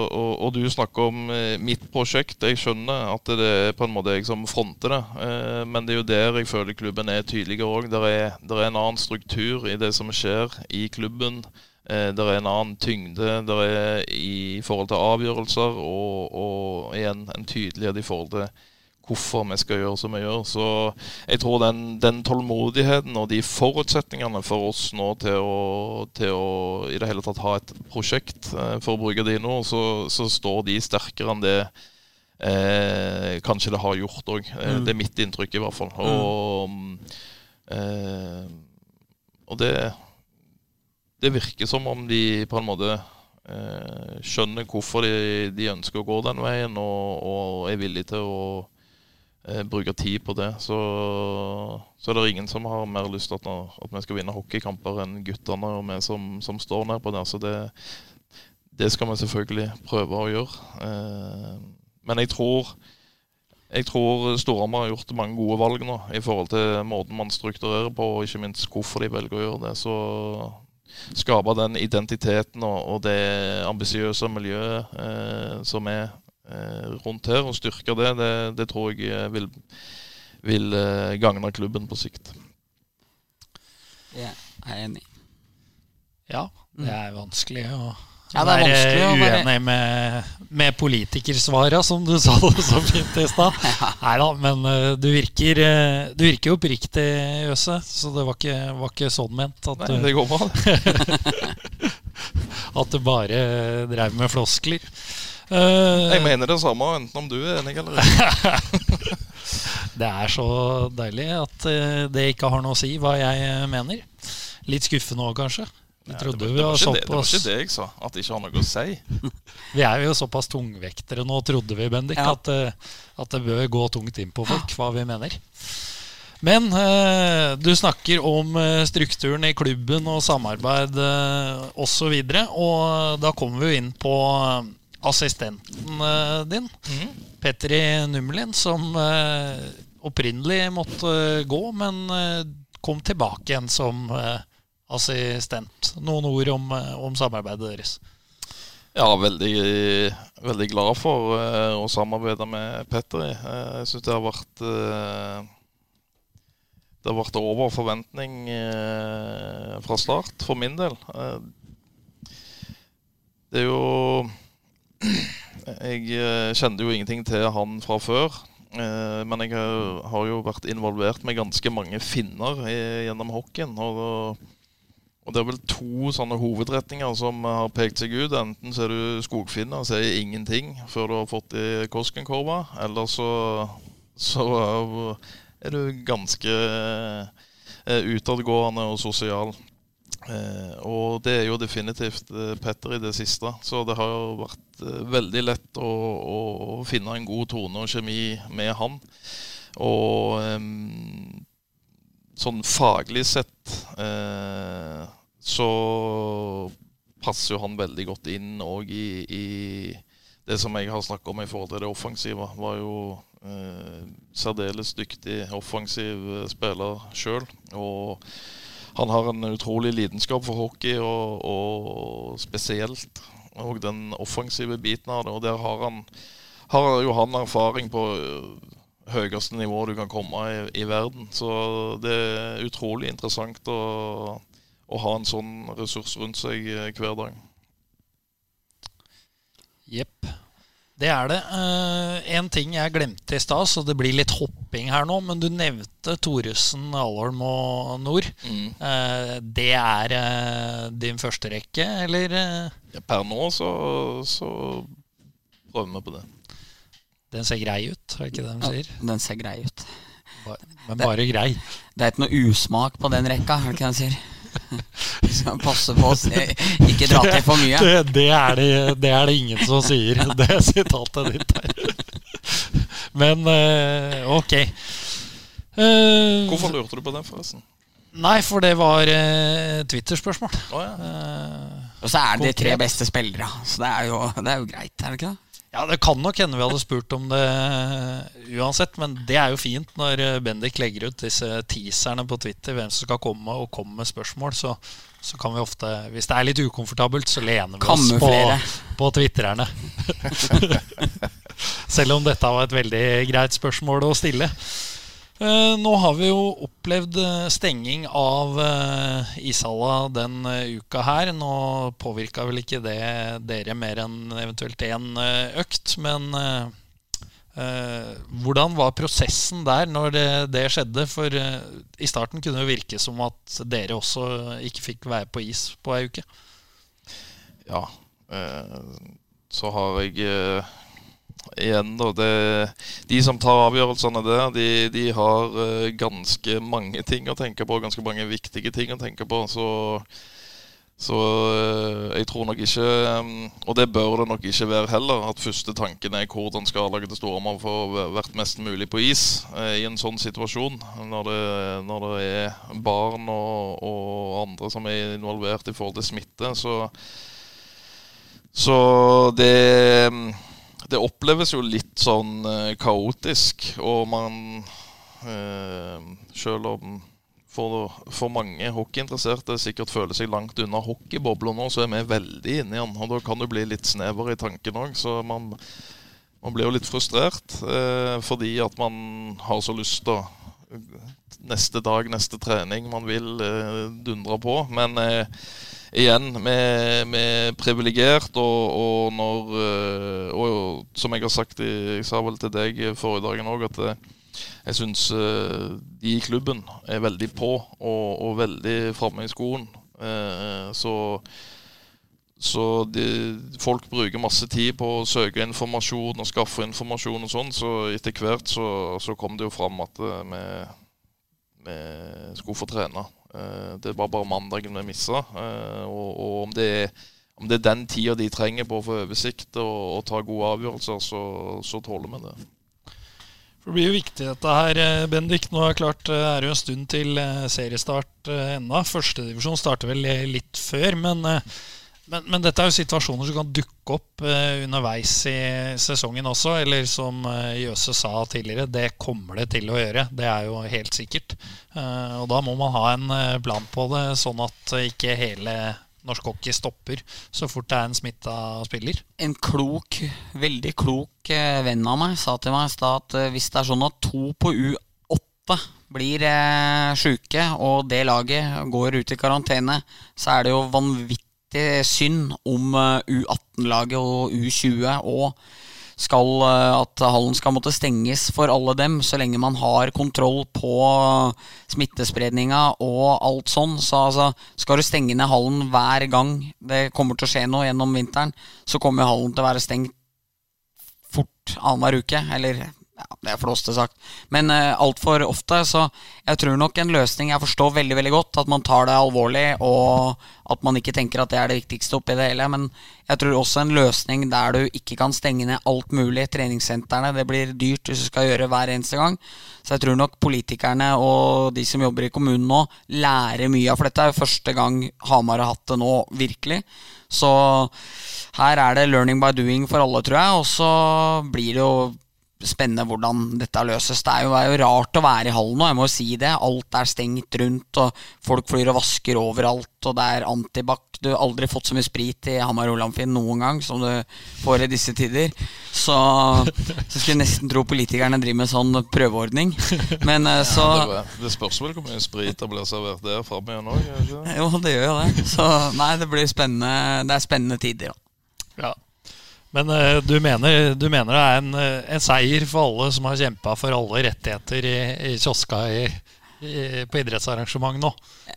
og, og du snakker om eh, mitt prosjekt. Jeg skjønner at det er på en måte jeg som fronter det. Eh, men det er jo der jeg føler klubben er tydeligere òg. Det, er- er en annen struktur i det som skjer i klubben. Det er en annen tyngde der er i forhold til avgjørelser, og, og igjen en tydelighet i forhold til hvorfor vi skal gjøre som vi gjør. Så jeg tror den, den tålmodigheten og de forutsetningene for oss nå til å, til å i det hele tatt ha et prosjekt, eh, for å bruke de nå, så, så står de sterkere enn det eh, kanskje det har gjort òg. Eh, Mm. Det er mitt inntrykk, i hvert fall. Og, eh, og det, det virker som om de på en måte eh, skjønner hvorfor de, de ønsker å gå den veien, og, og er villige til å eh, bruke tid på det. Så, så er det ingen som har mer lyst til at, at vi skal vinne hockeykamper enn guttene og vi som, som står nedpå der. Så det, det skal vi selvfølgelig prøve å gjøre. Eh, men jeg tror jeg tror Storhamar har gjort mange gode valg nå i forhold til måten man strukturerer på, og ikke minst hvorfor de velger å gjøre det. Så skape den identiteten og, og det ambisiøse miljøet eh, som er rundt her, og styrke det, det, det tror jeg eh, vil, vil eh, gagne klubben på sikt. Jeg er enig. Ja, det er vanskelig å Ja, det er vanskelig å være- uenig med, med politikersvara, som du sa det så fint i stad. Nei da, men eh, du virker, eh, du virker jo oppriktig, Jøse, så det var ikke, var ikke sånn ment at, Nei, du, det går bra. at du bare drev med floskler. Eh, Jeg mener det samme, enten om du er enig eller ikke. Det er så deilig at eh, det ikke har noe å si hva jeg eh, mener. Litt skuffende òg, kanskje. Vi Nei, det, trodde var, vi det, var ikke det, det var ikke det jeg sa, at det ikke har noe å si. Vi er jo såpass tungvektere nå, trodde vi, Bendik, Ja. at, at det bør gå tungt inn på folk hva vi mener. Men eh, du snakker om eh, strukturen i klubben og samarbeid eh, osv. Og, så videre, og da kommer vi jo inn på assistenten din, din, Petri Nummelin, som eh, opprinnelig måtte eh, gå, men eh, kom tilbake igjen som eh, assistent. Noen ord om, eh, om samarbeidet deres. Ja, veldig, veldig glad for eh, å samarbeide med Petter. i. Eh, jeg syns det har vært eh, Det har vært over forventning eh, fra start, for min del. Eh, det er jo Jeg eh, kjente jo ingenting til han fra før. eh, men jeg har, jo vært involvert med ganske mange finner gjennom hockeyen. Og, det er vel to sånne hovedretninger som har pekt seg ut. Enten så er du skogfinner og sier ingenting før du har fått i Koskenkorva, eller så, så er du ganske eh, utadgående og sosial. Eh, og det er jo definitivt eh, Petter i det siste. Så det har jo vært eh, veldig lett å, å, finne en god tone og kjemi med han. Og eh, sånn faglig sett eh, så passer jo han veldig godt inn òg i, i det som jeg har snakket om i forhold til det offensive. Var jo eh, særdeles dyktig offensiv eh, spiller sjøl. Og han har en utrolig lidenskap for hockey, og, og spesielt og den offensive biten av det. Og der har, han, har jo han erfaring på øh, høyeste nivå du kan komme i, i verden. Så det er utrolig interessant å, å ha en sånn ressurs rundt seg eh, hver dag. Jepp. Det er det. Én en ting jeg glemte i stad, så det blir litt hopping her nå. Men du nevnte Thoresen, Alholm og Nord. Eh, det er uh, din første rekke, eller? eh, Ja, per nå så, så prøver vi på det. Den ser grei ut, er det ikke det de sier? Ja, Den ser grei ut. Bare, Men bare grei. Det er ikke noe usmak på den rekka, er det ikke det de sier? Så passe på å ikke dra til for mye. Det, det, er det, det er det ingen som sier, det er sitatet ditt der. Men eh, ok. Eh, Hvorfor lurte du på det, forresten? Nei, for det var uh, Twitter-spørsmål. Oh, ja. uh, Og så er det de tre beste spillere. Så det er, jo, det er jo greit, er det ikke det? Ja, Det kan nok hende vi hadde spurt om det uansett, men det er jo fint når eh, Bendik legger ut disse teaserne på Twitter, hvem som skal komme og komme med spørsmål. Så, så kan vi ofte, hvis det er litt ukomfortabelt, så lener vi oss på, på twitrerne. Selv om dette var et veldig greit spørsmål å stille. Eh, Nå har vi jo opplevd eh, stenging av eh, ishalla den uka her. Nå påvirka vel ikke det dere mer enn eventuelt én økt, men hvordan var prosessen der når det, det skjedde? For i starten kunne det jo virke som at dere også ikke fikk være på is på ei uke. Ja. Så har jeg igjen, da det, De som tar avgjørelsene der, de, de har eh, ganske mange ting å tenke på. Ganske mange viktige ting å tenke på. Så, så eh, jeg tror nok ikke eh, Og det bør det nok ikke være heller. At første tanken er hvordan skal A-laget til Storhamar få vært mest mulig på is eh, i en sånn situasjon. Når det, når det er barn og, og andre som er involvert i forhold til smitte. Så så det Det oppleves jo litt sånn eh, kaotisk, og man eh, Selv om for, for mange hockeyinteresserte sikkert føler seg langt unna hockeybobla nå, så er vi veldig inne i den. Og da kan du bli litt snever i tanken òg, så man, man blir jo litt frustrert. Eh, fordi at man har så lyst til å Neste dag, neste trening, man vil eh, dundre på. Men eh, igjen, vi er privilegert, og, og når eh, Og som jeg har sagt, jeg sa vel til deg forrige dagen òg, at eh, jeg syns de i klubben er veldig på og, og veldig framme i skoen. Eh, så så de, folk bruker masse tid på å søke informasjon og skaffe informasjon og sånn, så etter hvert så, så kom det jo fram at eh, vi, vi skulle få trene. Eh, Det var bare mandagen vi missa. eh, Og, og om, det er, om det er den tida de trenger på å få oversikt og, og ta gode avgjørelser, så, så tåler vi det. For Det blir jo viktig dette her, eh, Bendik. Nå er det klart er det jo en stund til seriestart ennå. Førstedivisjon starter vel litt før, men, men, men dette er jo situasjoner som kan dukke opp eh, underveis i sesongen også. Eller som eh, Jøse sa tidligere, det kommer det til å gjøre. Det er jo helt sikkert. Eh, og da må man ha en eh, plan på det, sånn at ikke hele norsk hockey stopper så fort det er en smitta spiller. En klok, veldig klok eh, venn av meg sa til meg i stad at eh, hvis det er sånn at to på U8 blir eh, sjuke, og det laget går ut i karantene, så er det jo vanvittig synd om eh, U18-laget og U20 og skal, eh, at hallen skal måtte stenges for alle dem, så lenge man har kontroll på smittespredninga og alt sånn. Så altså, skal du stenge ned hallen hver gang det kommer til å skje noe gjennom vinteren, så kommer hallen til å være stengt fort annenhver uke. Eller ja, det er flåste sagt. Men uh, altfor ofte, så jeg tror nok en løsning Jeg forstår veldig veldig godt at man tar det alvorlig, og at man ikke tenker at det er det viktigste oppi det hele. Men jeg tror også en løsning der du ikke kan stenge ned alt mulig. Treningssentrene, det blir dyrt hvis du skal gjøre hver eneste gang. Så jeg tror nok politikerne og de som jobber i kommunen nå, lærer mye av For dette er jo første gang Hamar har hatt det nå, virkelig. Så her er det learning by doing for alle, tror jeg. Og så blir det jo spennende hvordan dette løses. Det er jo, er jo rart å være i hallen nå, jeg må jo si det. Alt er stengt rundt, og folk flyr og vasker overalt, og det er antibac. Du har aldri fått så mye sprit i Hamar Olamfinn noen gang som du får i disse tider. Så, så skulle jeg nesten tro politikerne driver med sånn prøveordning. Men eh, så Det, det spørs vel hvor mye sprit det blir servert der framme igjen òg. Jo, det gjør jo det. Så nei, det blir spennende. Det er spennende tider, da. Ja. Men uh, du, mener, du mener det er en, eh, en seier for alle som har kjempa for alle rettigheter i, i kioska i, i, på idrettsarrangement nå?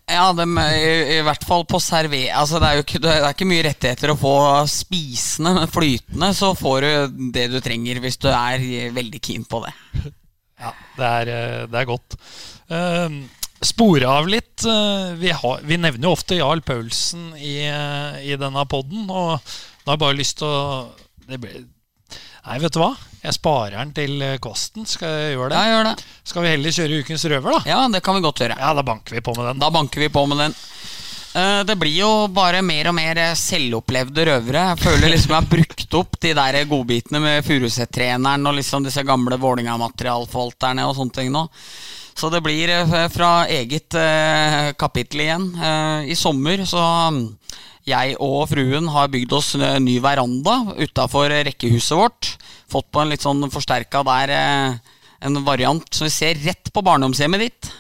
Ja, de, i, hvert fall på servé... Altså, det er jo ikke, det er ikke mye rettigheter å få spisende, men flytende så får du det du trenger hvis du er veldig keen på det. Ja, det er, eh, det er godt. Uh, spore av litt. vi, har, vi nevner jo ofte Jarl Paulsen i, i denne poden, og da har jeg bare lyst til å det ble, Nei, vet du hva? Jeg sparer den til eh, kosten. Skal jeg gjøre det? Ja, gjør det. Skal vi heller kjøre ukens røver, da? Ja, det kan vi godt gjøre. Ja, da banker vi på med den. Da banker vi på med den. Eh, Det blir jo bare mer og mer eh, selvopplevde røvere. Jeg føler liksom jeg har brukt opp de der godbitene med Furuset-treneren og liksom disse gamle Vålinga-materialforvalterne og sånne ting nå. Så det blir fra eget kapittel igjen. I sommer så jeg og fruen har bygd oss en ny veranda utafor rekkehuset vårt. Fått på en litt sånn forsterka der eh, en variant som vi ser rett på barndomshjemmet ditt.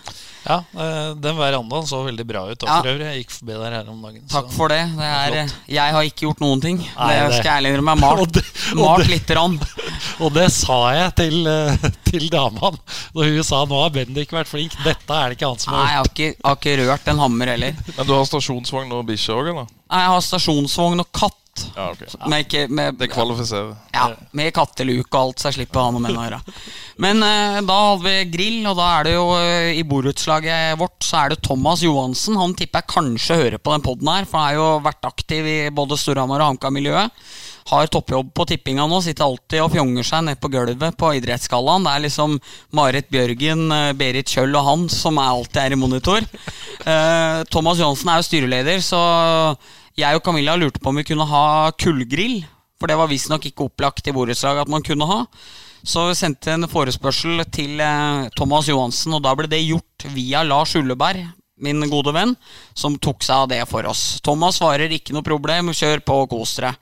Ja, eh, Den verandaen så veldig bra ut. Ja. Ja. Jeg gikk forbi der her om dagen. Takk så- for det. det er, jeg har ikke gjort noen ting. Nei, det skal jeg ærlig innrømme. Jeg har Og Malt, det- og malt det- lite grann. Og det sa jeg til, eh, til dama da hun sa nå har Bendik vært flink. Dette er det ikke han som Nei, har jeg gjort. har ikke, jeg har ikke rørt en hammer heller. Men du har stasjonsvogn og bikkje òg, eller? Nei, Jeg har stasjonsvogn og katt. Ja, ok. Med, ikke, med, Det kvalifiserer. ja, med katteluk og alt, så jeg slipper å ha noe med det å gjøre. Men eh, da hadde vi grill, og da er det jo eh, i borettslaget vårt så er det Thomas Johansen. Han tipper jeg kanskje hører på den poden her, for han har jo vært aktiv i både Storhamar og HamKam-miljøet. Har toppjobb på tippinga nå, sitter alltid og fjonger seg ned på gulvet på idrettsgallaen. Det er liksom Marit Bjørgen, eh, Berit Kjøll og han som er alltid er i monitor. Eh, Thomas Johansen er jo styreleder, så jeg og Camilla lurte på om vi kunne ha kullgrill. For det var visstnok ikke opplagt i borettslag at man kunne ha. Så vi sendte en forespørsel til eh, Thomas Johansen, og da ble det gjort via Lars Ulleberg, min gode venn, som tok seg av det for oss. Thomas svarer ikke noe problem, kjør på og kos dere.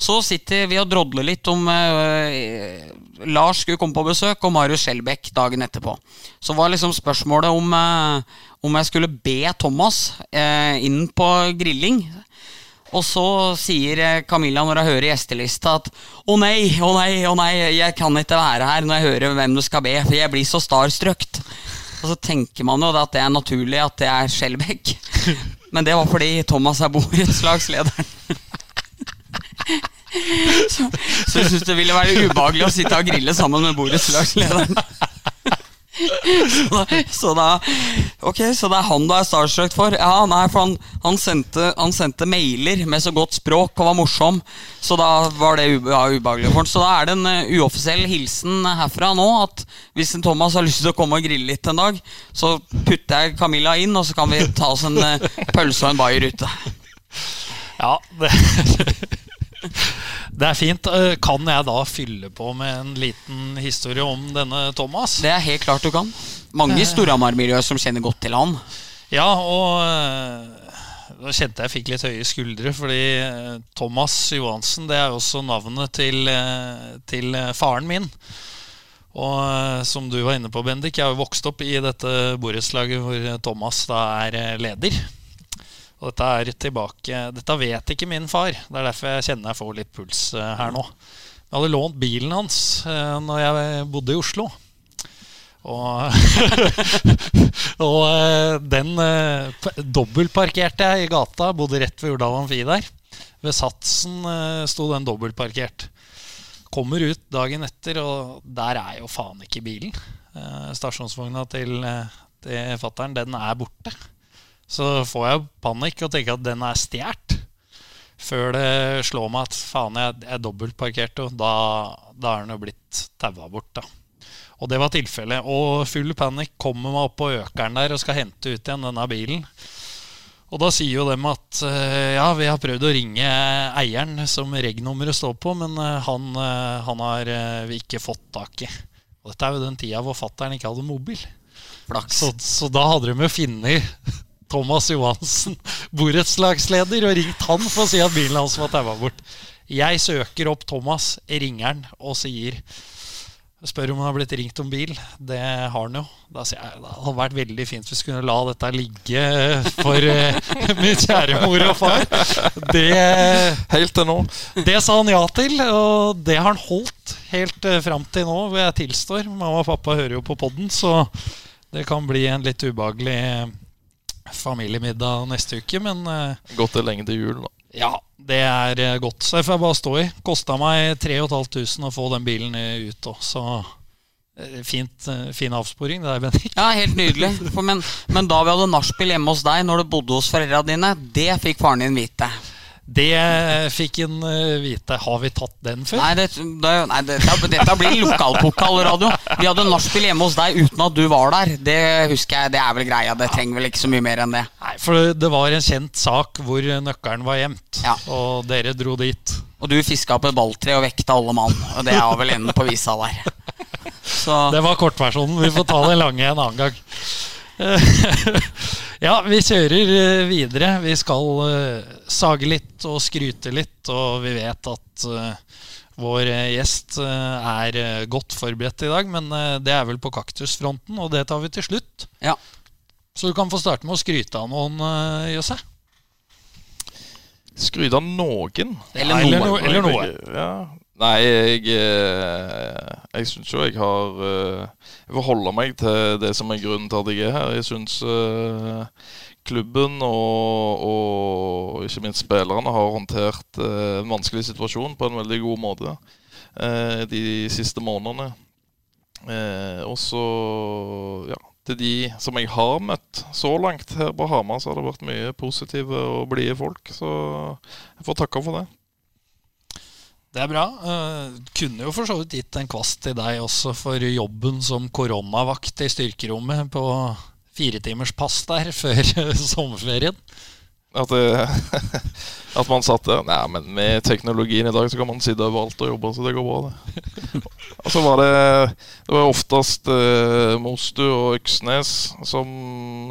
Så sitter vi og drodler litt om eh, Lars skulle komme på besøk, og Marius Skjelbæk dagen etterpå. Så var liksom spørsmålet om, eh, om jeg skulle be Thomas eh, inn på grilling. Og så sier eh, Camilla når hun hører gjestelista at Å nei, å nei, å nei, jeg kan ikke være her når jeg hører hvem du skal be, for jeg blir så starstruck. Og så tenker man jo at det er naturlig at det er Skjelbæk. Men det var fordi Thomas er borettslagslederen. Så, så jeg syns det ville være ubehagelig å sitte og grille sammen med borettslagslederen. Så så da Ok, så det er han du er starstruck for? Ja, nei, for han, han, sendte, han sendte mailer med så godt språk og var morsom. Så da var det ubehagelig for han. Så da er det en eh, uoffisiell hilsen herfra nå at hvis en Thomas har lyst til å komme og grille litt en dag, så putter jeg Camilla inn, og så kan vi ta oss en eh, pølse og en bayer ute. Ja, det, det er fint. Eh, Kan jeg da fylle på med en liten historie om denne Thomas? Det er helt klart du kan. Mange i Storhamar-miljøet som kjenner godt til han. Ja, og da kjente jeg fikk litt høye skuldre, fordi eh, Thomas Johansen det er også navnet til, eh, til eh, faren min. Og som du var inne på, Bendik, jeg har jo vokst opp i dette borettslaget hvor Thomas da er leder. Og dette er tilbake Dette vet ikke min far. Det er derfor jeg kjenner jeg får litt puls her nå. Jeg hadde lånt bilen hans når jeg bodde i Oslo. Og, og eh, den uh, dobbeltparkerte jeg i gata. Bodde rett ved Urdal Amfi der. Ved Satsen eh, sto den dobbeltparkert. Kommer ut dagen etter, og der er jo faen ikke bilen. Eh, stasjonsvogna til, til fattern, den er borte. Så får jeg panikk og tenker at den er stjålet. Før det slår meg at faen, jeg er dobbeltparkert, og da, da er den jo blitt taua bort. da og det var tilfellet. Og full panikk kommer meg opp på økeren der og skal hente ut igjen denne bilen. Og da sier jo dem at eh, ja, vi har prøvd å ringe eieren som reg-nummeret står på, men eh, han, eh, han har vi ikke fått tak i. Og dette er jo den tida hvor fattern ikke hadde mobil. Så, så da hadde de jo funnet Thomas Johansen, borettslagsleder, og ringt han for å si at bilen hans var taua bort. Jeg søker opp Thomas, ringer han og sier Spør om han har blitt ringt om bil. Det har han jo. Da sier jeg det hadde vært veldig fint hvis vi kunne la dette ligge for eh, min kjære mor og far. Det, Helt til nå. det sa han ja til, og det har han holdt helt uh, fram til nå, hvor jeg tilstår. Mamma og pappa hører jo på podden, så det kan bli en litt ubehagelig eh, familiemiddag neste uke. Men eh, Gått det lenge til jul, da. Ja, det er eh, godt. Så jeg får bare stå i. Kosta meg 3500 å få den bilen eh, ut òg, så eh, fint, fin avsporing det der, Bendik. Ja, helt nydelig. For, men, men da vi hadde nachspiel hjemme hos deg når du bodde hos foreldra dine, det fikk faren din vite. Det fikk en eh, vite. Har vi tatt den før? Nei, det, det, nei dette, dette blir lokalpokalradio. Vi hadde nachspiel hjemme hos deg uten at du var der. Det husker jeg, det er vel greia. Det trenger vel ikke så mye mer enn det. Nei, for det var en kjent sak hvor nøkkelen var gjemt, Ja. og dere dro dit. Og du fiska opp et balltre og vekta alle mann. Og det er vel enden på visa der. Så Det var kortversjonen. Vi får ta den lange en annen gang. ja, vi kjører eh, videre. Vi skal eh, sage litt og skryte litt, og vi vet at eh, vår gjest er godt forberedt i dag, men det er vel på kaktusfronten, og det tar vi til slutt. ja. Så du kan få starte med å skryte av noen, Jøsse. Skryte av noen. Eller Ja, eller noe. noe. eller noe. Ja. Nei, jeg eh, Jeg syns jo jeg har eh, Jeg forholder holde meg til det som er grunnen til at jeg er her. Jeg syns klubben og, og ikke minst spillerne har håndtert eh, en vanskelig situasjon på en veldig god måte eh, de siste månedene. Eh, og så, ja Til de som jeg har møtt så langt her på Hamar, så har det vært mye positive og blide folk. Så jeg får takke for det. Det er bra. Uh, kunne jo for så vidt gitt en kvast til deg også for jobben som koronavakt i styrkerommet på firetimers pass der før sommerferien. At, det, at man satt der Nei, men med teknologien i dag så kan man sitte overalt og jobbe, så det går bra, det. Og så var det Det var oftest eh, Mostu og Øksnes som,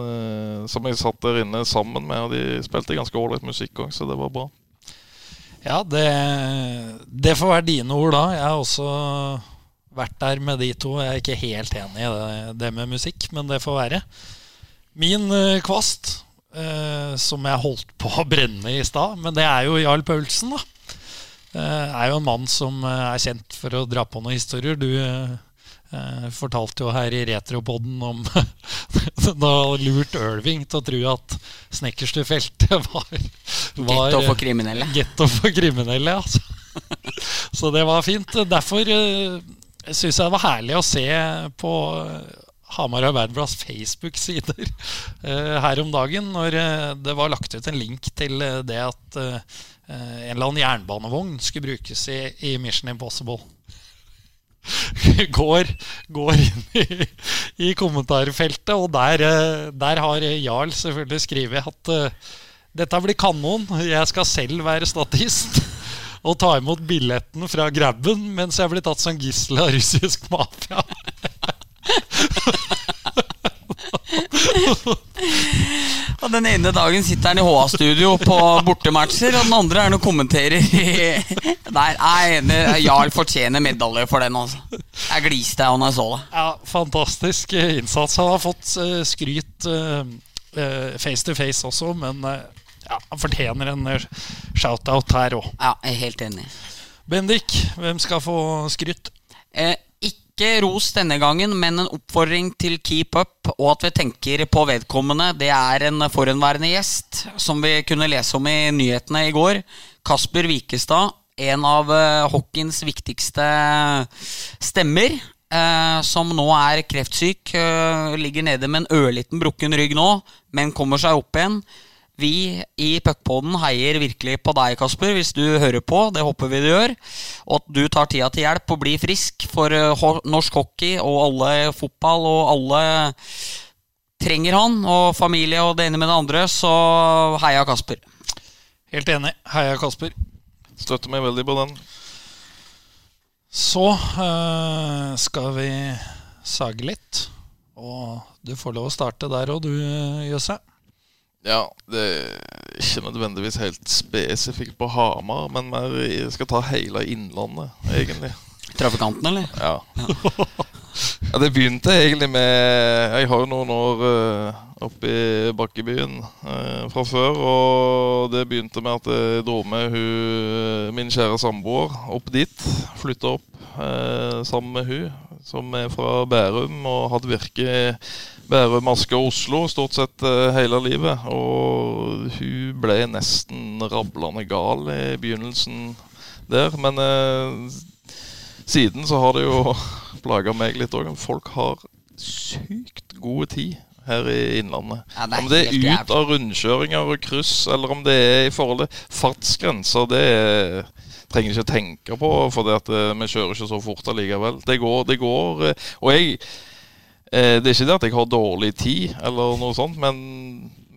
eh, som jeg satt der inne sammen med, og de spilte ganske ålreit musikk òg, så det var bra. Ja, det, det får være dine ord da. Jeg har også vært der med de to. Jeg er ikke helt enig i det, det med musikk, men det får være. Min eh, kvast, eh, som jeg holdt på å brenne i stad, men det er jo Jarl Paulsen, da. Eh, er jo en mann som er kjent for å dra på noen historier. Du fortalte jo her i Retropodden om Da lurt Irving til å tro at Snekkerstufeltet var, var Getto for kriminelle. Getto for kriminelle, altså. Så det var fint. Derfor uh, syns jeg det var herlig å se på eh, Hamar Arbeiderblads Facebook-sider eh, her om dagen, når eh, det var lagt ut en link til eh, det at eh, en eller annen jernbanevogn skulle brukes i, i Mission Impossible. Går, går inn i, i kommentarfeltet, og der, eh, der har Jarl selvfølgelig skrevet at eh, dette blir kanon. Jeg skal selv være statist og ta imot billetten fra grabben mens jeg blir tatt som gissel av russisk mafia. Og Den ene dagen sitter han i HA-studio på bortematcher, og den andre er han og kommenterer Der er ene Jarl fortjener medalje for den, altså. Jeg gliste da jeg så det. Ja, Fantastisk innsats. Han har fått eh, skryt eh, eh, face to face også, men ja, han fortjener en shout-out her òg. Ja, jeg er helt enig. Bendik, hvem skal få skryt? Eh, ikke ros denne gangen, men en oppfordring til keep up, og at vi tenker på vedkommende. Det er en forhenværende gjest, som vi kunne lese om i nyhetene i går. Kasper Wikestad, en av eh, hockeyens viktigste stemmer. Eh, som nå er kreftsyk. Eh, ligger nede med en ørliten brukken rygg nå, men kommer seg opp igjen. Vi i Puckpodden heier virkelig på deg, Kasper, hvis du hører på. Det håper vi du gjør. Og at du tar tida til hjelp og blir frisk for eh, norsk hockey og alle fotball og alle trenger han, og familie og det ene med det andre. Så heia Kasper. Helt enig. Heia Kasper. Støtter meg veldig på den. Så øh, skal vi sage litt. Og du får lov å starte der òg, du, Jøsse. Ja, det er ikke nødvendigvis helt spesifikt på Hamar, men mer, jeg skal ta hele Innlandet, egentlig. Trafikanten, eller? Ja. ja. Det begynte egentlig med Jeg har jo noen år uh, oppe i Bakkebyen eh, fra før. Og det begynte med at jeg dro med hun, min kjære samboer opp dit. Flytta opp eh, sammen med hun, som er fra Bærum og hadde virke Bærum, maske og Oslo stort sett eh, hele livet. Og hun ble nesten rablende gal i begynnelsen der. Men eh, siden så har det jo plaga meg litt òg. Folk har sykt god tid her i Innlandet. Ja, det om det er ut av rundkjøringer og kryss, eller om det er i forhold til fartsgrenser, det er, trenger ikke tenke på, for eh, vi kjører ikke så fort allikevel. Det går, det går eh, Og jeg eh, Det er ikke det at jeg har dårlig tid, eller noe sånt, men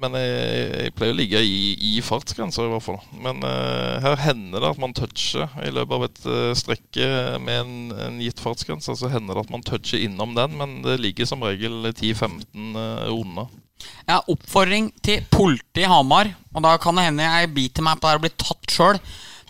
men jeg, jeg pleier å ligge i, i fartsgrenser, i hvert fall. Men eh, her hender det at man toucher i løpet av et uh, strekke med en, en gitt fartsgrense. Så hender det at man toucher innom den, men det ligger som regel 10-15 uh, unna. Ja, oppfordring til politiet i Hamar. Og da kan det hende jeg biter meg på det og blir tatt sjøl.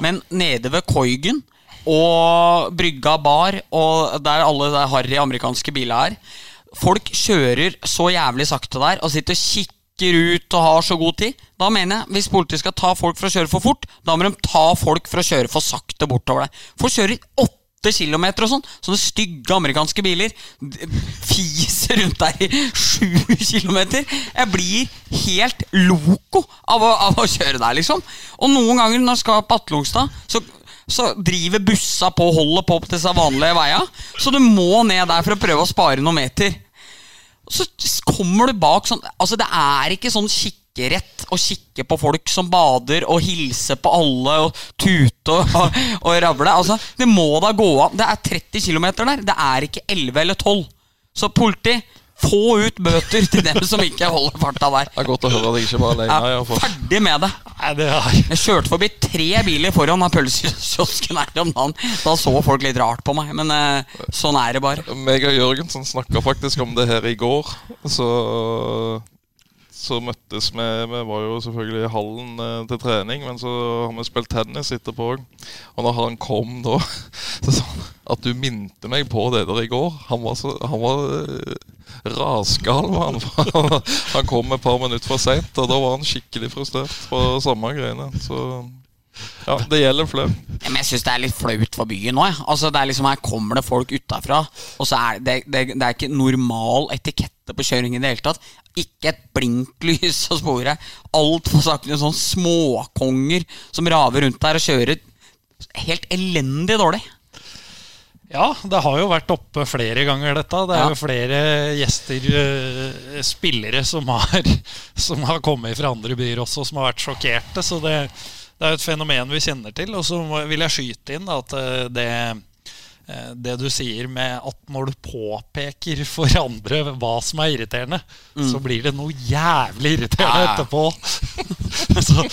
Men nede ved Koigen og Brygga bar, og der alle de harry amerikanske bilene er Folk kjører så jævlig sakte der og sitter og kikker ut og har så god tid. Da mener jeg, Hvis politiet skal ta folk for å kjøre for fort, da må de ta folk for å kjøre for sakte bortover deg. Folk kjører åtte kilometer og sånn. Sånne stygge amerikanske biler fiser rundt der i sju kilometer. Jeg blir helt loco av å, av å kjøre der, liksom. Og noen ganger når jeg skal på Atlungstad, så, så driver bussa på og holder på på disse vanlige veia. Så du må ned der for å prøve å spare noen meter. Så kommer du bak sånn Altså, det er ikke sånn kikkerett å kikke på folk som bader, og hilse på alle, og tute og, og ravle. Altså, det må da gå an. Det er 30 km der. Det er ikke 11 eller 12. Så politi, få ut bøter til dem som ikke holder farta der. Det er godt å høre at jeg ikke var alene. Jeg er ferdig med det. Jeg kjørte forbi tre biler foran pølsekiosken her om dagen. Da så folk litt rart på meg, men eh, sånn er det bare. Meg og Jørgensen snakka faktisk om det her i går. Så, så møttes vi Vi var jo selvfølgelig i hallen eh, til trening, men så har vi spilt tennis etterpå òg. Og når han kom da, så sa han at du minte meg på det der i går. Han var så Han var eh, rasgal, han. Han kom et par minutter for seint, og da var han skikkelig frustrert på samme greiene. Så ja, det gjelder flau. Ja, Men jeg syns det er litt flaut for byen jeg. Altså, det er liksom Her kommer det folk utafra, og så er det, det, det er ikke normal etikette på kjøring i det hele tatt. Ikke et blinklys å spore. Altfor sakte. sånne småkonger som raver rundt der og kjører helt elendig dårlig. Ja, det har jo vært oppe flere ganger, dette. Det er Ja. jo flere gjester, eh, spillere, som har, som har kommet fra andre byer også, som har vært sjokkerte. Så det, det er jo et fenomen vi kjenner til. Og så vil jeg skyte inn da, at eh, det, det du sier med at når du påpeker for andre hva som er irriterende, så blir det noe jævlig irriterende Ja, ja. etterpå. så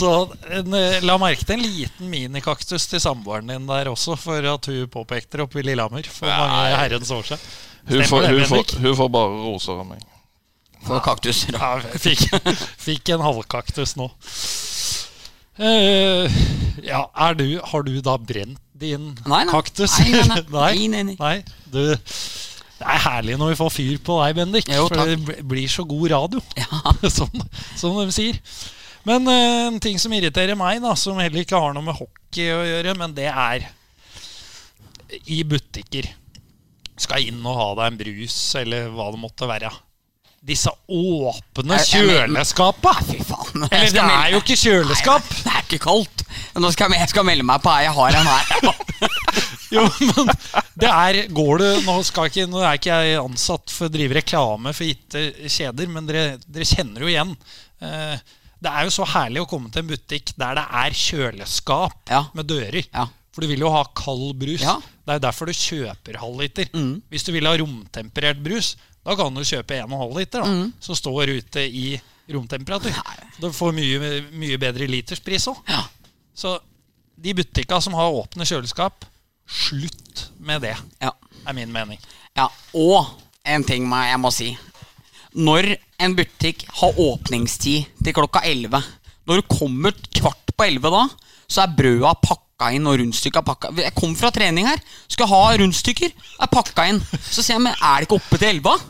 så en, eh, la merke til en liten minikaktus til samboeren din der også, for at hun påpekte det oppe i Lillehammer for mange herrens år siden. Hun får, hun, får, hun får bare roser av meg. For kaktuser. Ja, fikk, fikk en halvkaktus nå. Uh, ja, er du, har du da brent din Nei, nei. kaktus? Nei, nei, nei. Du, det er herlig når vi får fyr på deg, Bendik. Jo, for det blir så god radio, Ja. som, som de sier. Men eh, en ting som irriterer meg, da, som heller ikke har noe med hockey å gjøre, men det er i butikker. Skal inn og ha deg en brus, eller hva det måtte være. Disse åpne kjøleskapa! Eller det er jo ikke kjøleskap! Nei, det er ikke kaldt. Nå skal jeg, jeg skal melde meg på her. Jeg har en her. Jo, men det er Går du Nå, ikke, nå er ikke jeg ansatt for å drive reklame for gitte kjeder, men dere, dere kjenner jo igjen. Eh, Det er jo så herlig å komme til en butikk der det er kjøleskap Ja. med dører. Ja. For du vil jo ha kald brus. Ja. Det er jo derfor du kjøper halvliter. Mm. Hvis du vil ha romtemperert brus, da kan du kjøpe 1,5 liter, da, Mm. som står ute i romtemperatur. Du får mye, mye bedre literspris òg. Ja. Så de butikka som har åpne kjøleskap, slutt med det, Ja. er min mening. Ja, og en ting jeg må si. Når en butikk har åpningstid til klokka 11 Når du kommer kvart på 11 da, så er brøda pakka inn og rundstykka pakka Jeg kom fra trening her, skal ha rundstykker. Er pakka inn. Så sier jeg, men er det ikke oppe til 11?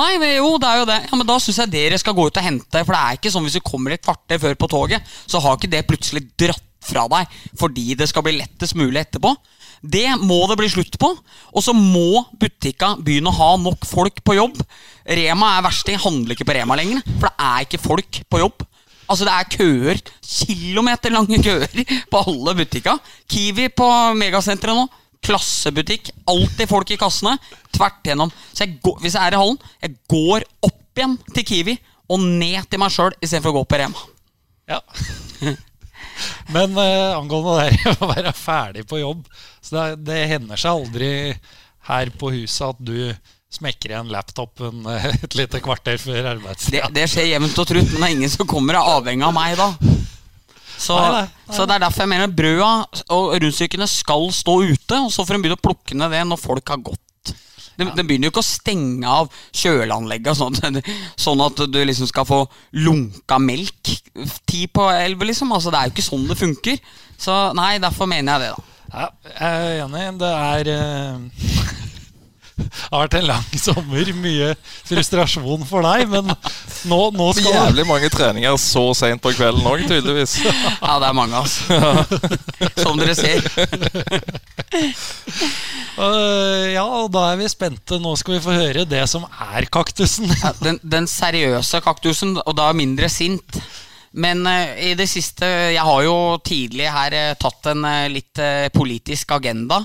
Nei, jo, det er jo det. Ja, men Da syns jeg dere skal gå ut og hente. For det er ikke sånn hvis du kommer et kvarter før på toget, så har ikke det plutselig dratt fra deg fordi det skal bli lettest mulig etterpå. Det må det bli slutt på. Og så må butikka begynne å ha nok folk på jobb. Rema er versting. Handler ikke på Rema lenger. For det er ikke folk på jobb. Altså Det er køer. Kilometerlange køer på alle butikka. Kiwi på megasenteret nå. Klassebutikk. Alltid folk i kassene. Tvert gjennom. Så jeg går, hvis jeg er i hallen, jeg går opp igjen til Kiwi og ned til meg sjøl istedenfor å gå på Rema. Ja. Men eh, angående det å være ferdig på jobb Så det, det hender seg aldri her på huset at du smekker igjen laptopen eh, et lite kvarter før Det, arbeidstida. det skjer jevnt og trutt, men det er ingen som kommer av avhengig av meg da. Så, Nei, nei, nei. så det er derfor jeg mener brøda og rundstykkene skal stå ute, og så får en begynne å plukke ned det når folk har gått. Den, den begynner jo ikke å stenge av kjøleanlegget, sånn, sånn at du liksom skal få lunka melk ti på elleve, liksom. Altså, det er jo ikke sånn det funker. Så nei, derfor mener jeg det, da. Ja, jeg er enig. Det er eh, Det har vært en lang sommer. Mye frustrasjon for deg, men nå, nå skal du Jævlig mange treninger så seint på kvelden òg, tydeligvis. Ja, det er mange, altså. Som dere ser. Uh, Ja, og da er vi spente. Nå skal vi få høre det som er kaktusen. Ja, den, den seriøse kaktusen, og da mindre sint. Men eh, i det siste Jeg har jo tidlig her eh, tatt en litt politisk agenda.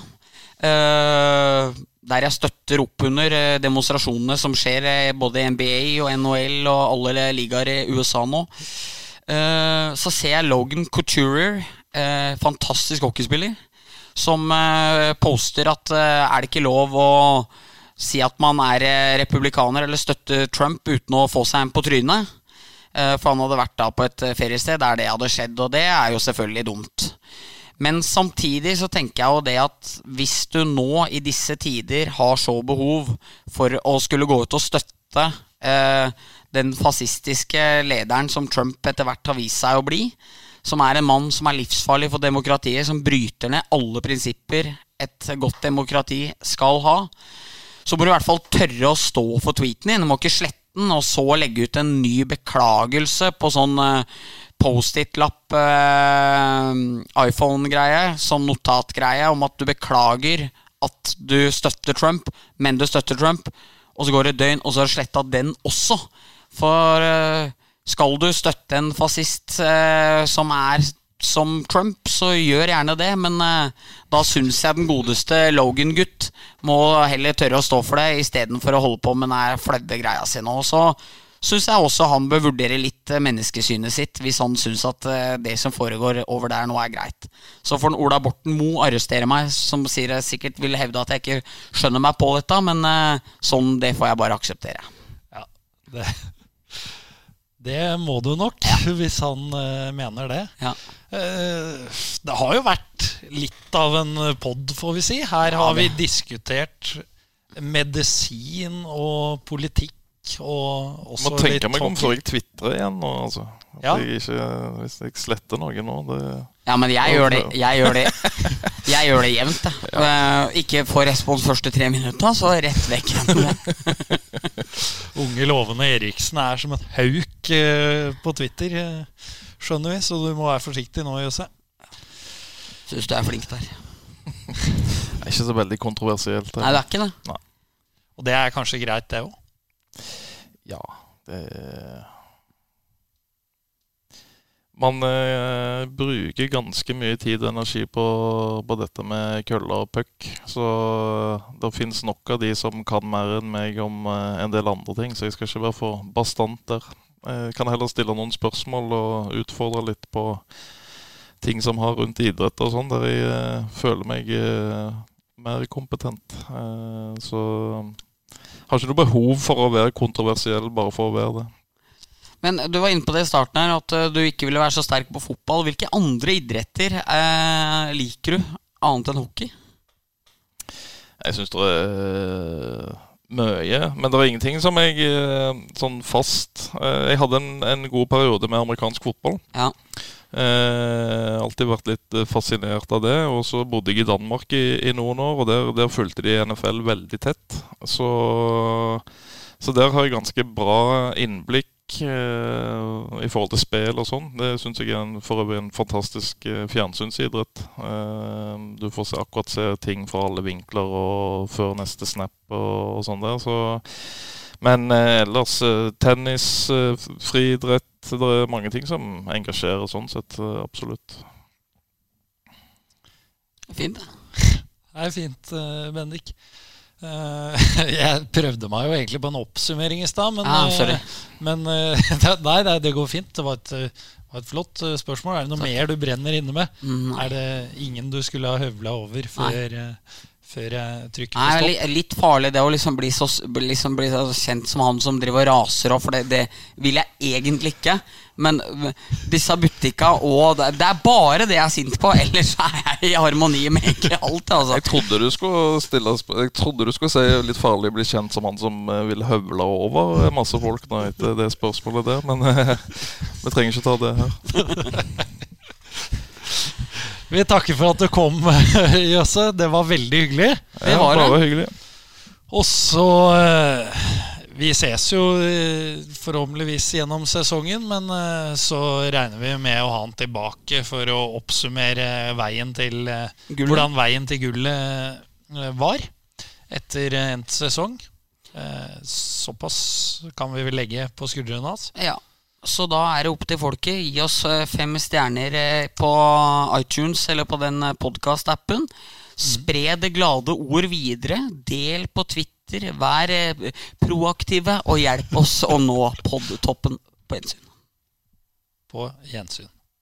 Der jeg støtter opp under eh, demonstrasjonene som skjer eh, både i NBA og NHL og alle ligaer i USA nå. Eh, så ser jeg Logan Couture, eh, fantastisk hockeyspiller, som poster at er det ikke lov å si at man er republikaner eller støtter Trump uten å få seg en på trynet. For han hadde vært da på et feriested der det hadde skjedd, og det er jo selvfølgelig dumt. Men samtidig så tenker jeg jo det at hvis du nå i disse tider har så behov for å skulle gå ut og støtte eh, den fascistiske lederen som Trump etter hvert har vist seg å bli, som er en mann som er livsfarlig for demokratiet, som bryter ned alle prinsipper et godt demokrati skal ha, så må du i hvert fall tørre å stå for tweeten din. Du må ikke slette den, og så legge ut en ny beklagelse på sånn eh, Post-It-lapp, eh, iPhone-greie, sånn notatgreie om at du beklager at du støtter Trump, men du støtter Trump. Og så går det et døgn, og så har du sletta den også. For eh, skal du støtte en fascist eh, som er som Trump, så gjør gjerne det, men eh, da syns jeg den godeste Logan-gutt må heller tørre å stå for det istedenfor å holde på med den flaue greia si nå. Så syns jeg også han bør vurdere litt eh, menneskesynet sitt, hvis han syns at eh, det som foregår over der nå, er greit. Så får Ola Borten Moe arrestere meg, som sier jeg sikkert vil hevde at jeg ikke skjønner meg på dette, men eh, sånn, det får jeg bare akseptere. Ja, det, det må du nok, hvis han eh, mener det. Ja. Eh, det har jo vært litt av en pod, får vi si. Her har vi diskutert medisin og politikk. Og også Må tenke meg om før jeg tvitrer igjen nå, altså. At Ja. jeg ikke, hvis jeg sletter noe nå, det Ja, men jeg gjør det Jeg gjør det Jeg gjør det jevnt, jeg. Eh, ikke få respons første tre minutter, så rett vekk. Unge lovende Eriksen er som en hauk eh, på Twitter, eh, skjønner vi. Så du må være forsiktig nå, Jøsse. Syns du er flink der. er ikke så veldig kontroversielt. Nei, det er ikke det. Og det er kanskje greit, det òg. Ja, det Man eh, bruker ganske mye tid og energi på, på dette med køller og puck. Så det fins nok av de som kan mer enn meg om eh, en del andre ting, så jeg skal ikke være for bastant der. Jeg kan heller stille noen spørsmål og utfordre litt på ting som har rundt idrett og sånn, der jeg eh, føler meg eh, mer kompetent. Eh, så har ikke noe behov for å være kontroversiell bare for å være det. Men du var inne på det i starten her, at eh, du ikke ville være så sterk på fotball. Hvilke andre idretter eh, liker du, annet enn hockey? Jeg syns det er eh, mye, men det er ingenting som jeg eh, sånn fast Jeg hadde en, en god periode med amerikansk fotball. Ja. Eh, alltid vært litt eh, fascinert av det. Og så bodde jeg i Danmark i, i noen år, og der, der fulgte de NFL veldig tett. Så, så der har jeg ganske bra innblikk eh, i forhold til spill og sånn. Det syns jeg er en, for øvrig en fantastisk eh, fjernsynsidrett. Eh, du får se, akkurat se ting fra alle vinkler og før neste snap og, og sånn der. Så men eh, ellers eh, tennis, eh, friidrett Det er mange ting som engasjerer sånn sett, eh, absolutt. Fint. det. Det er fint, eh, Bendik. Eh, jeg prøvde meg jo egentlig på en oppsummering i stad, men, Ah, men det- nei, nei, det går fint. Det var et, var et flott spørsmål. Er det noe mer du brenner inne med? Mm. Er det ingen du skulle ha høvla over før, eh, før jeg trykker på stopp? li- litt farlig det å liksom bli, så, liksom bli så kjent som han som driver og raser opp, for det, det vil jeg egentlig ikke. Men disse butikka og det, det er bare det jeg er sint på, ellers er jeg i harmoni med egentlig alt. Altså. Jeg trodde du skulle stille Jeg trodde du skulle si litt farlig bli kjent som han som eh, vil høvle over masse folk nå etter det spørsmålet der, men vi trenger ikke ta det her. Vi takker for at du kom, Jøsse. Det var veldig hyggelig. Det Ja, var det. Var hyggelig. Og så eh, Vi ses jo eh, forhåpentligvis gjennom sesongen, men eh, så regner vi med å ha han tilbake for å oppsummere veien til Gullet. Hvordan veien til gullet var etter endt sesong. Eh, Såpass kan vi vel legge på skuldrene hans. Ja. Så da er det opp til folket. Gi oss eh, fem stjerner eh, på iTunes eller på den podkast-appen. Spre det glade ord videre. Del på Twitter. Vær eh, proaktive, og hjelp oss å nå podtoppen på gjensyn. På gjensyn.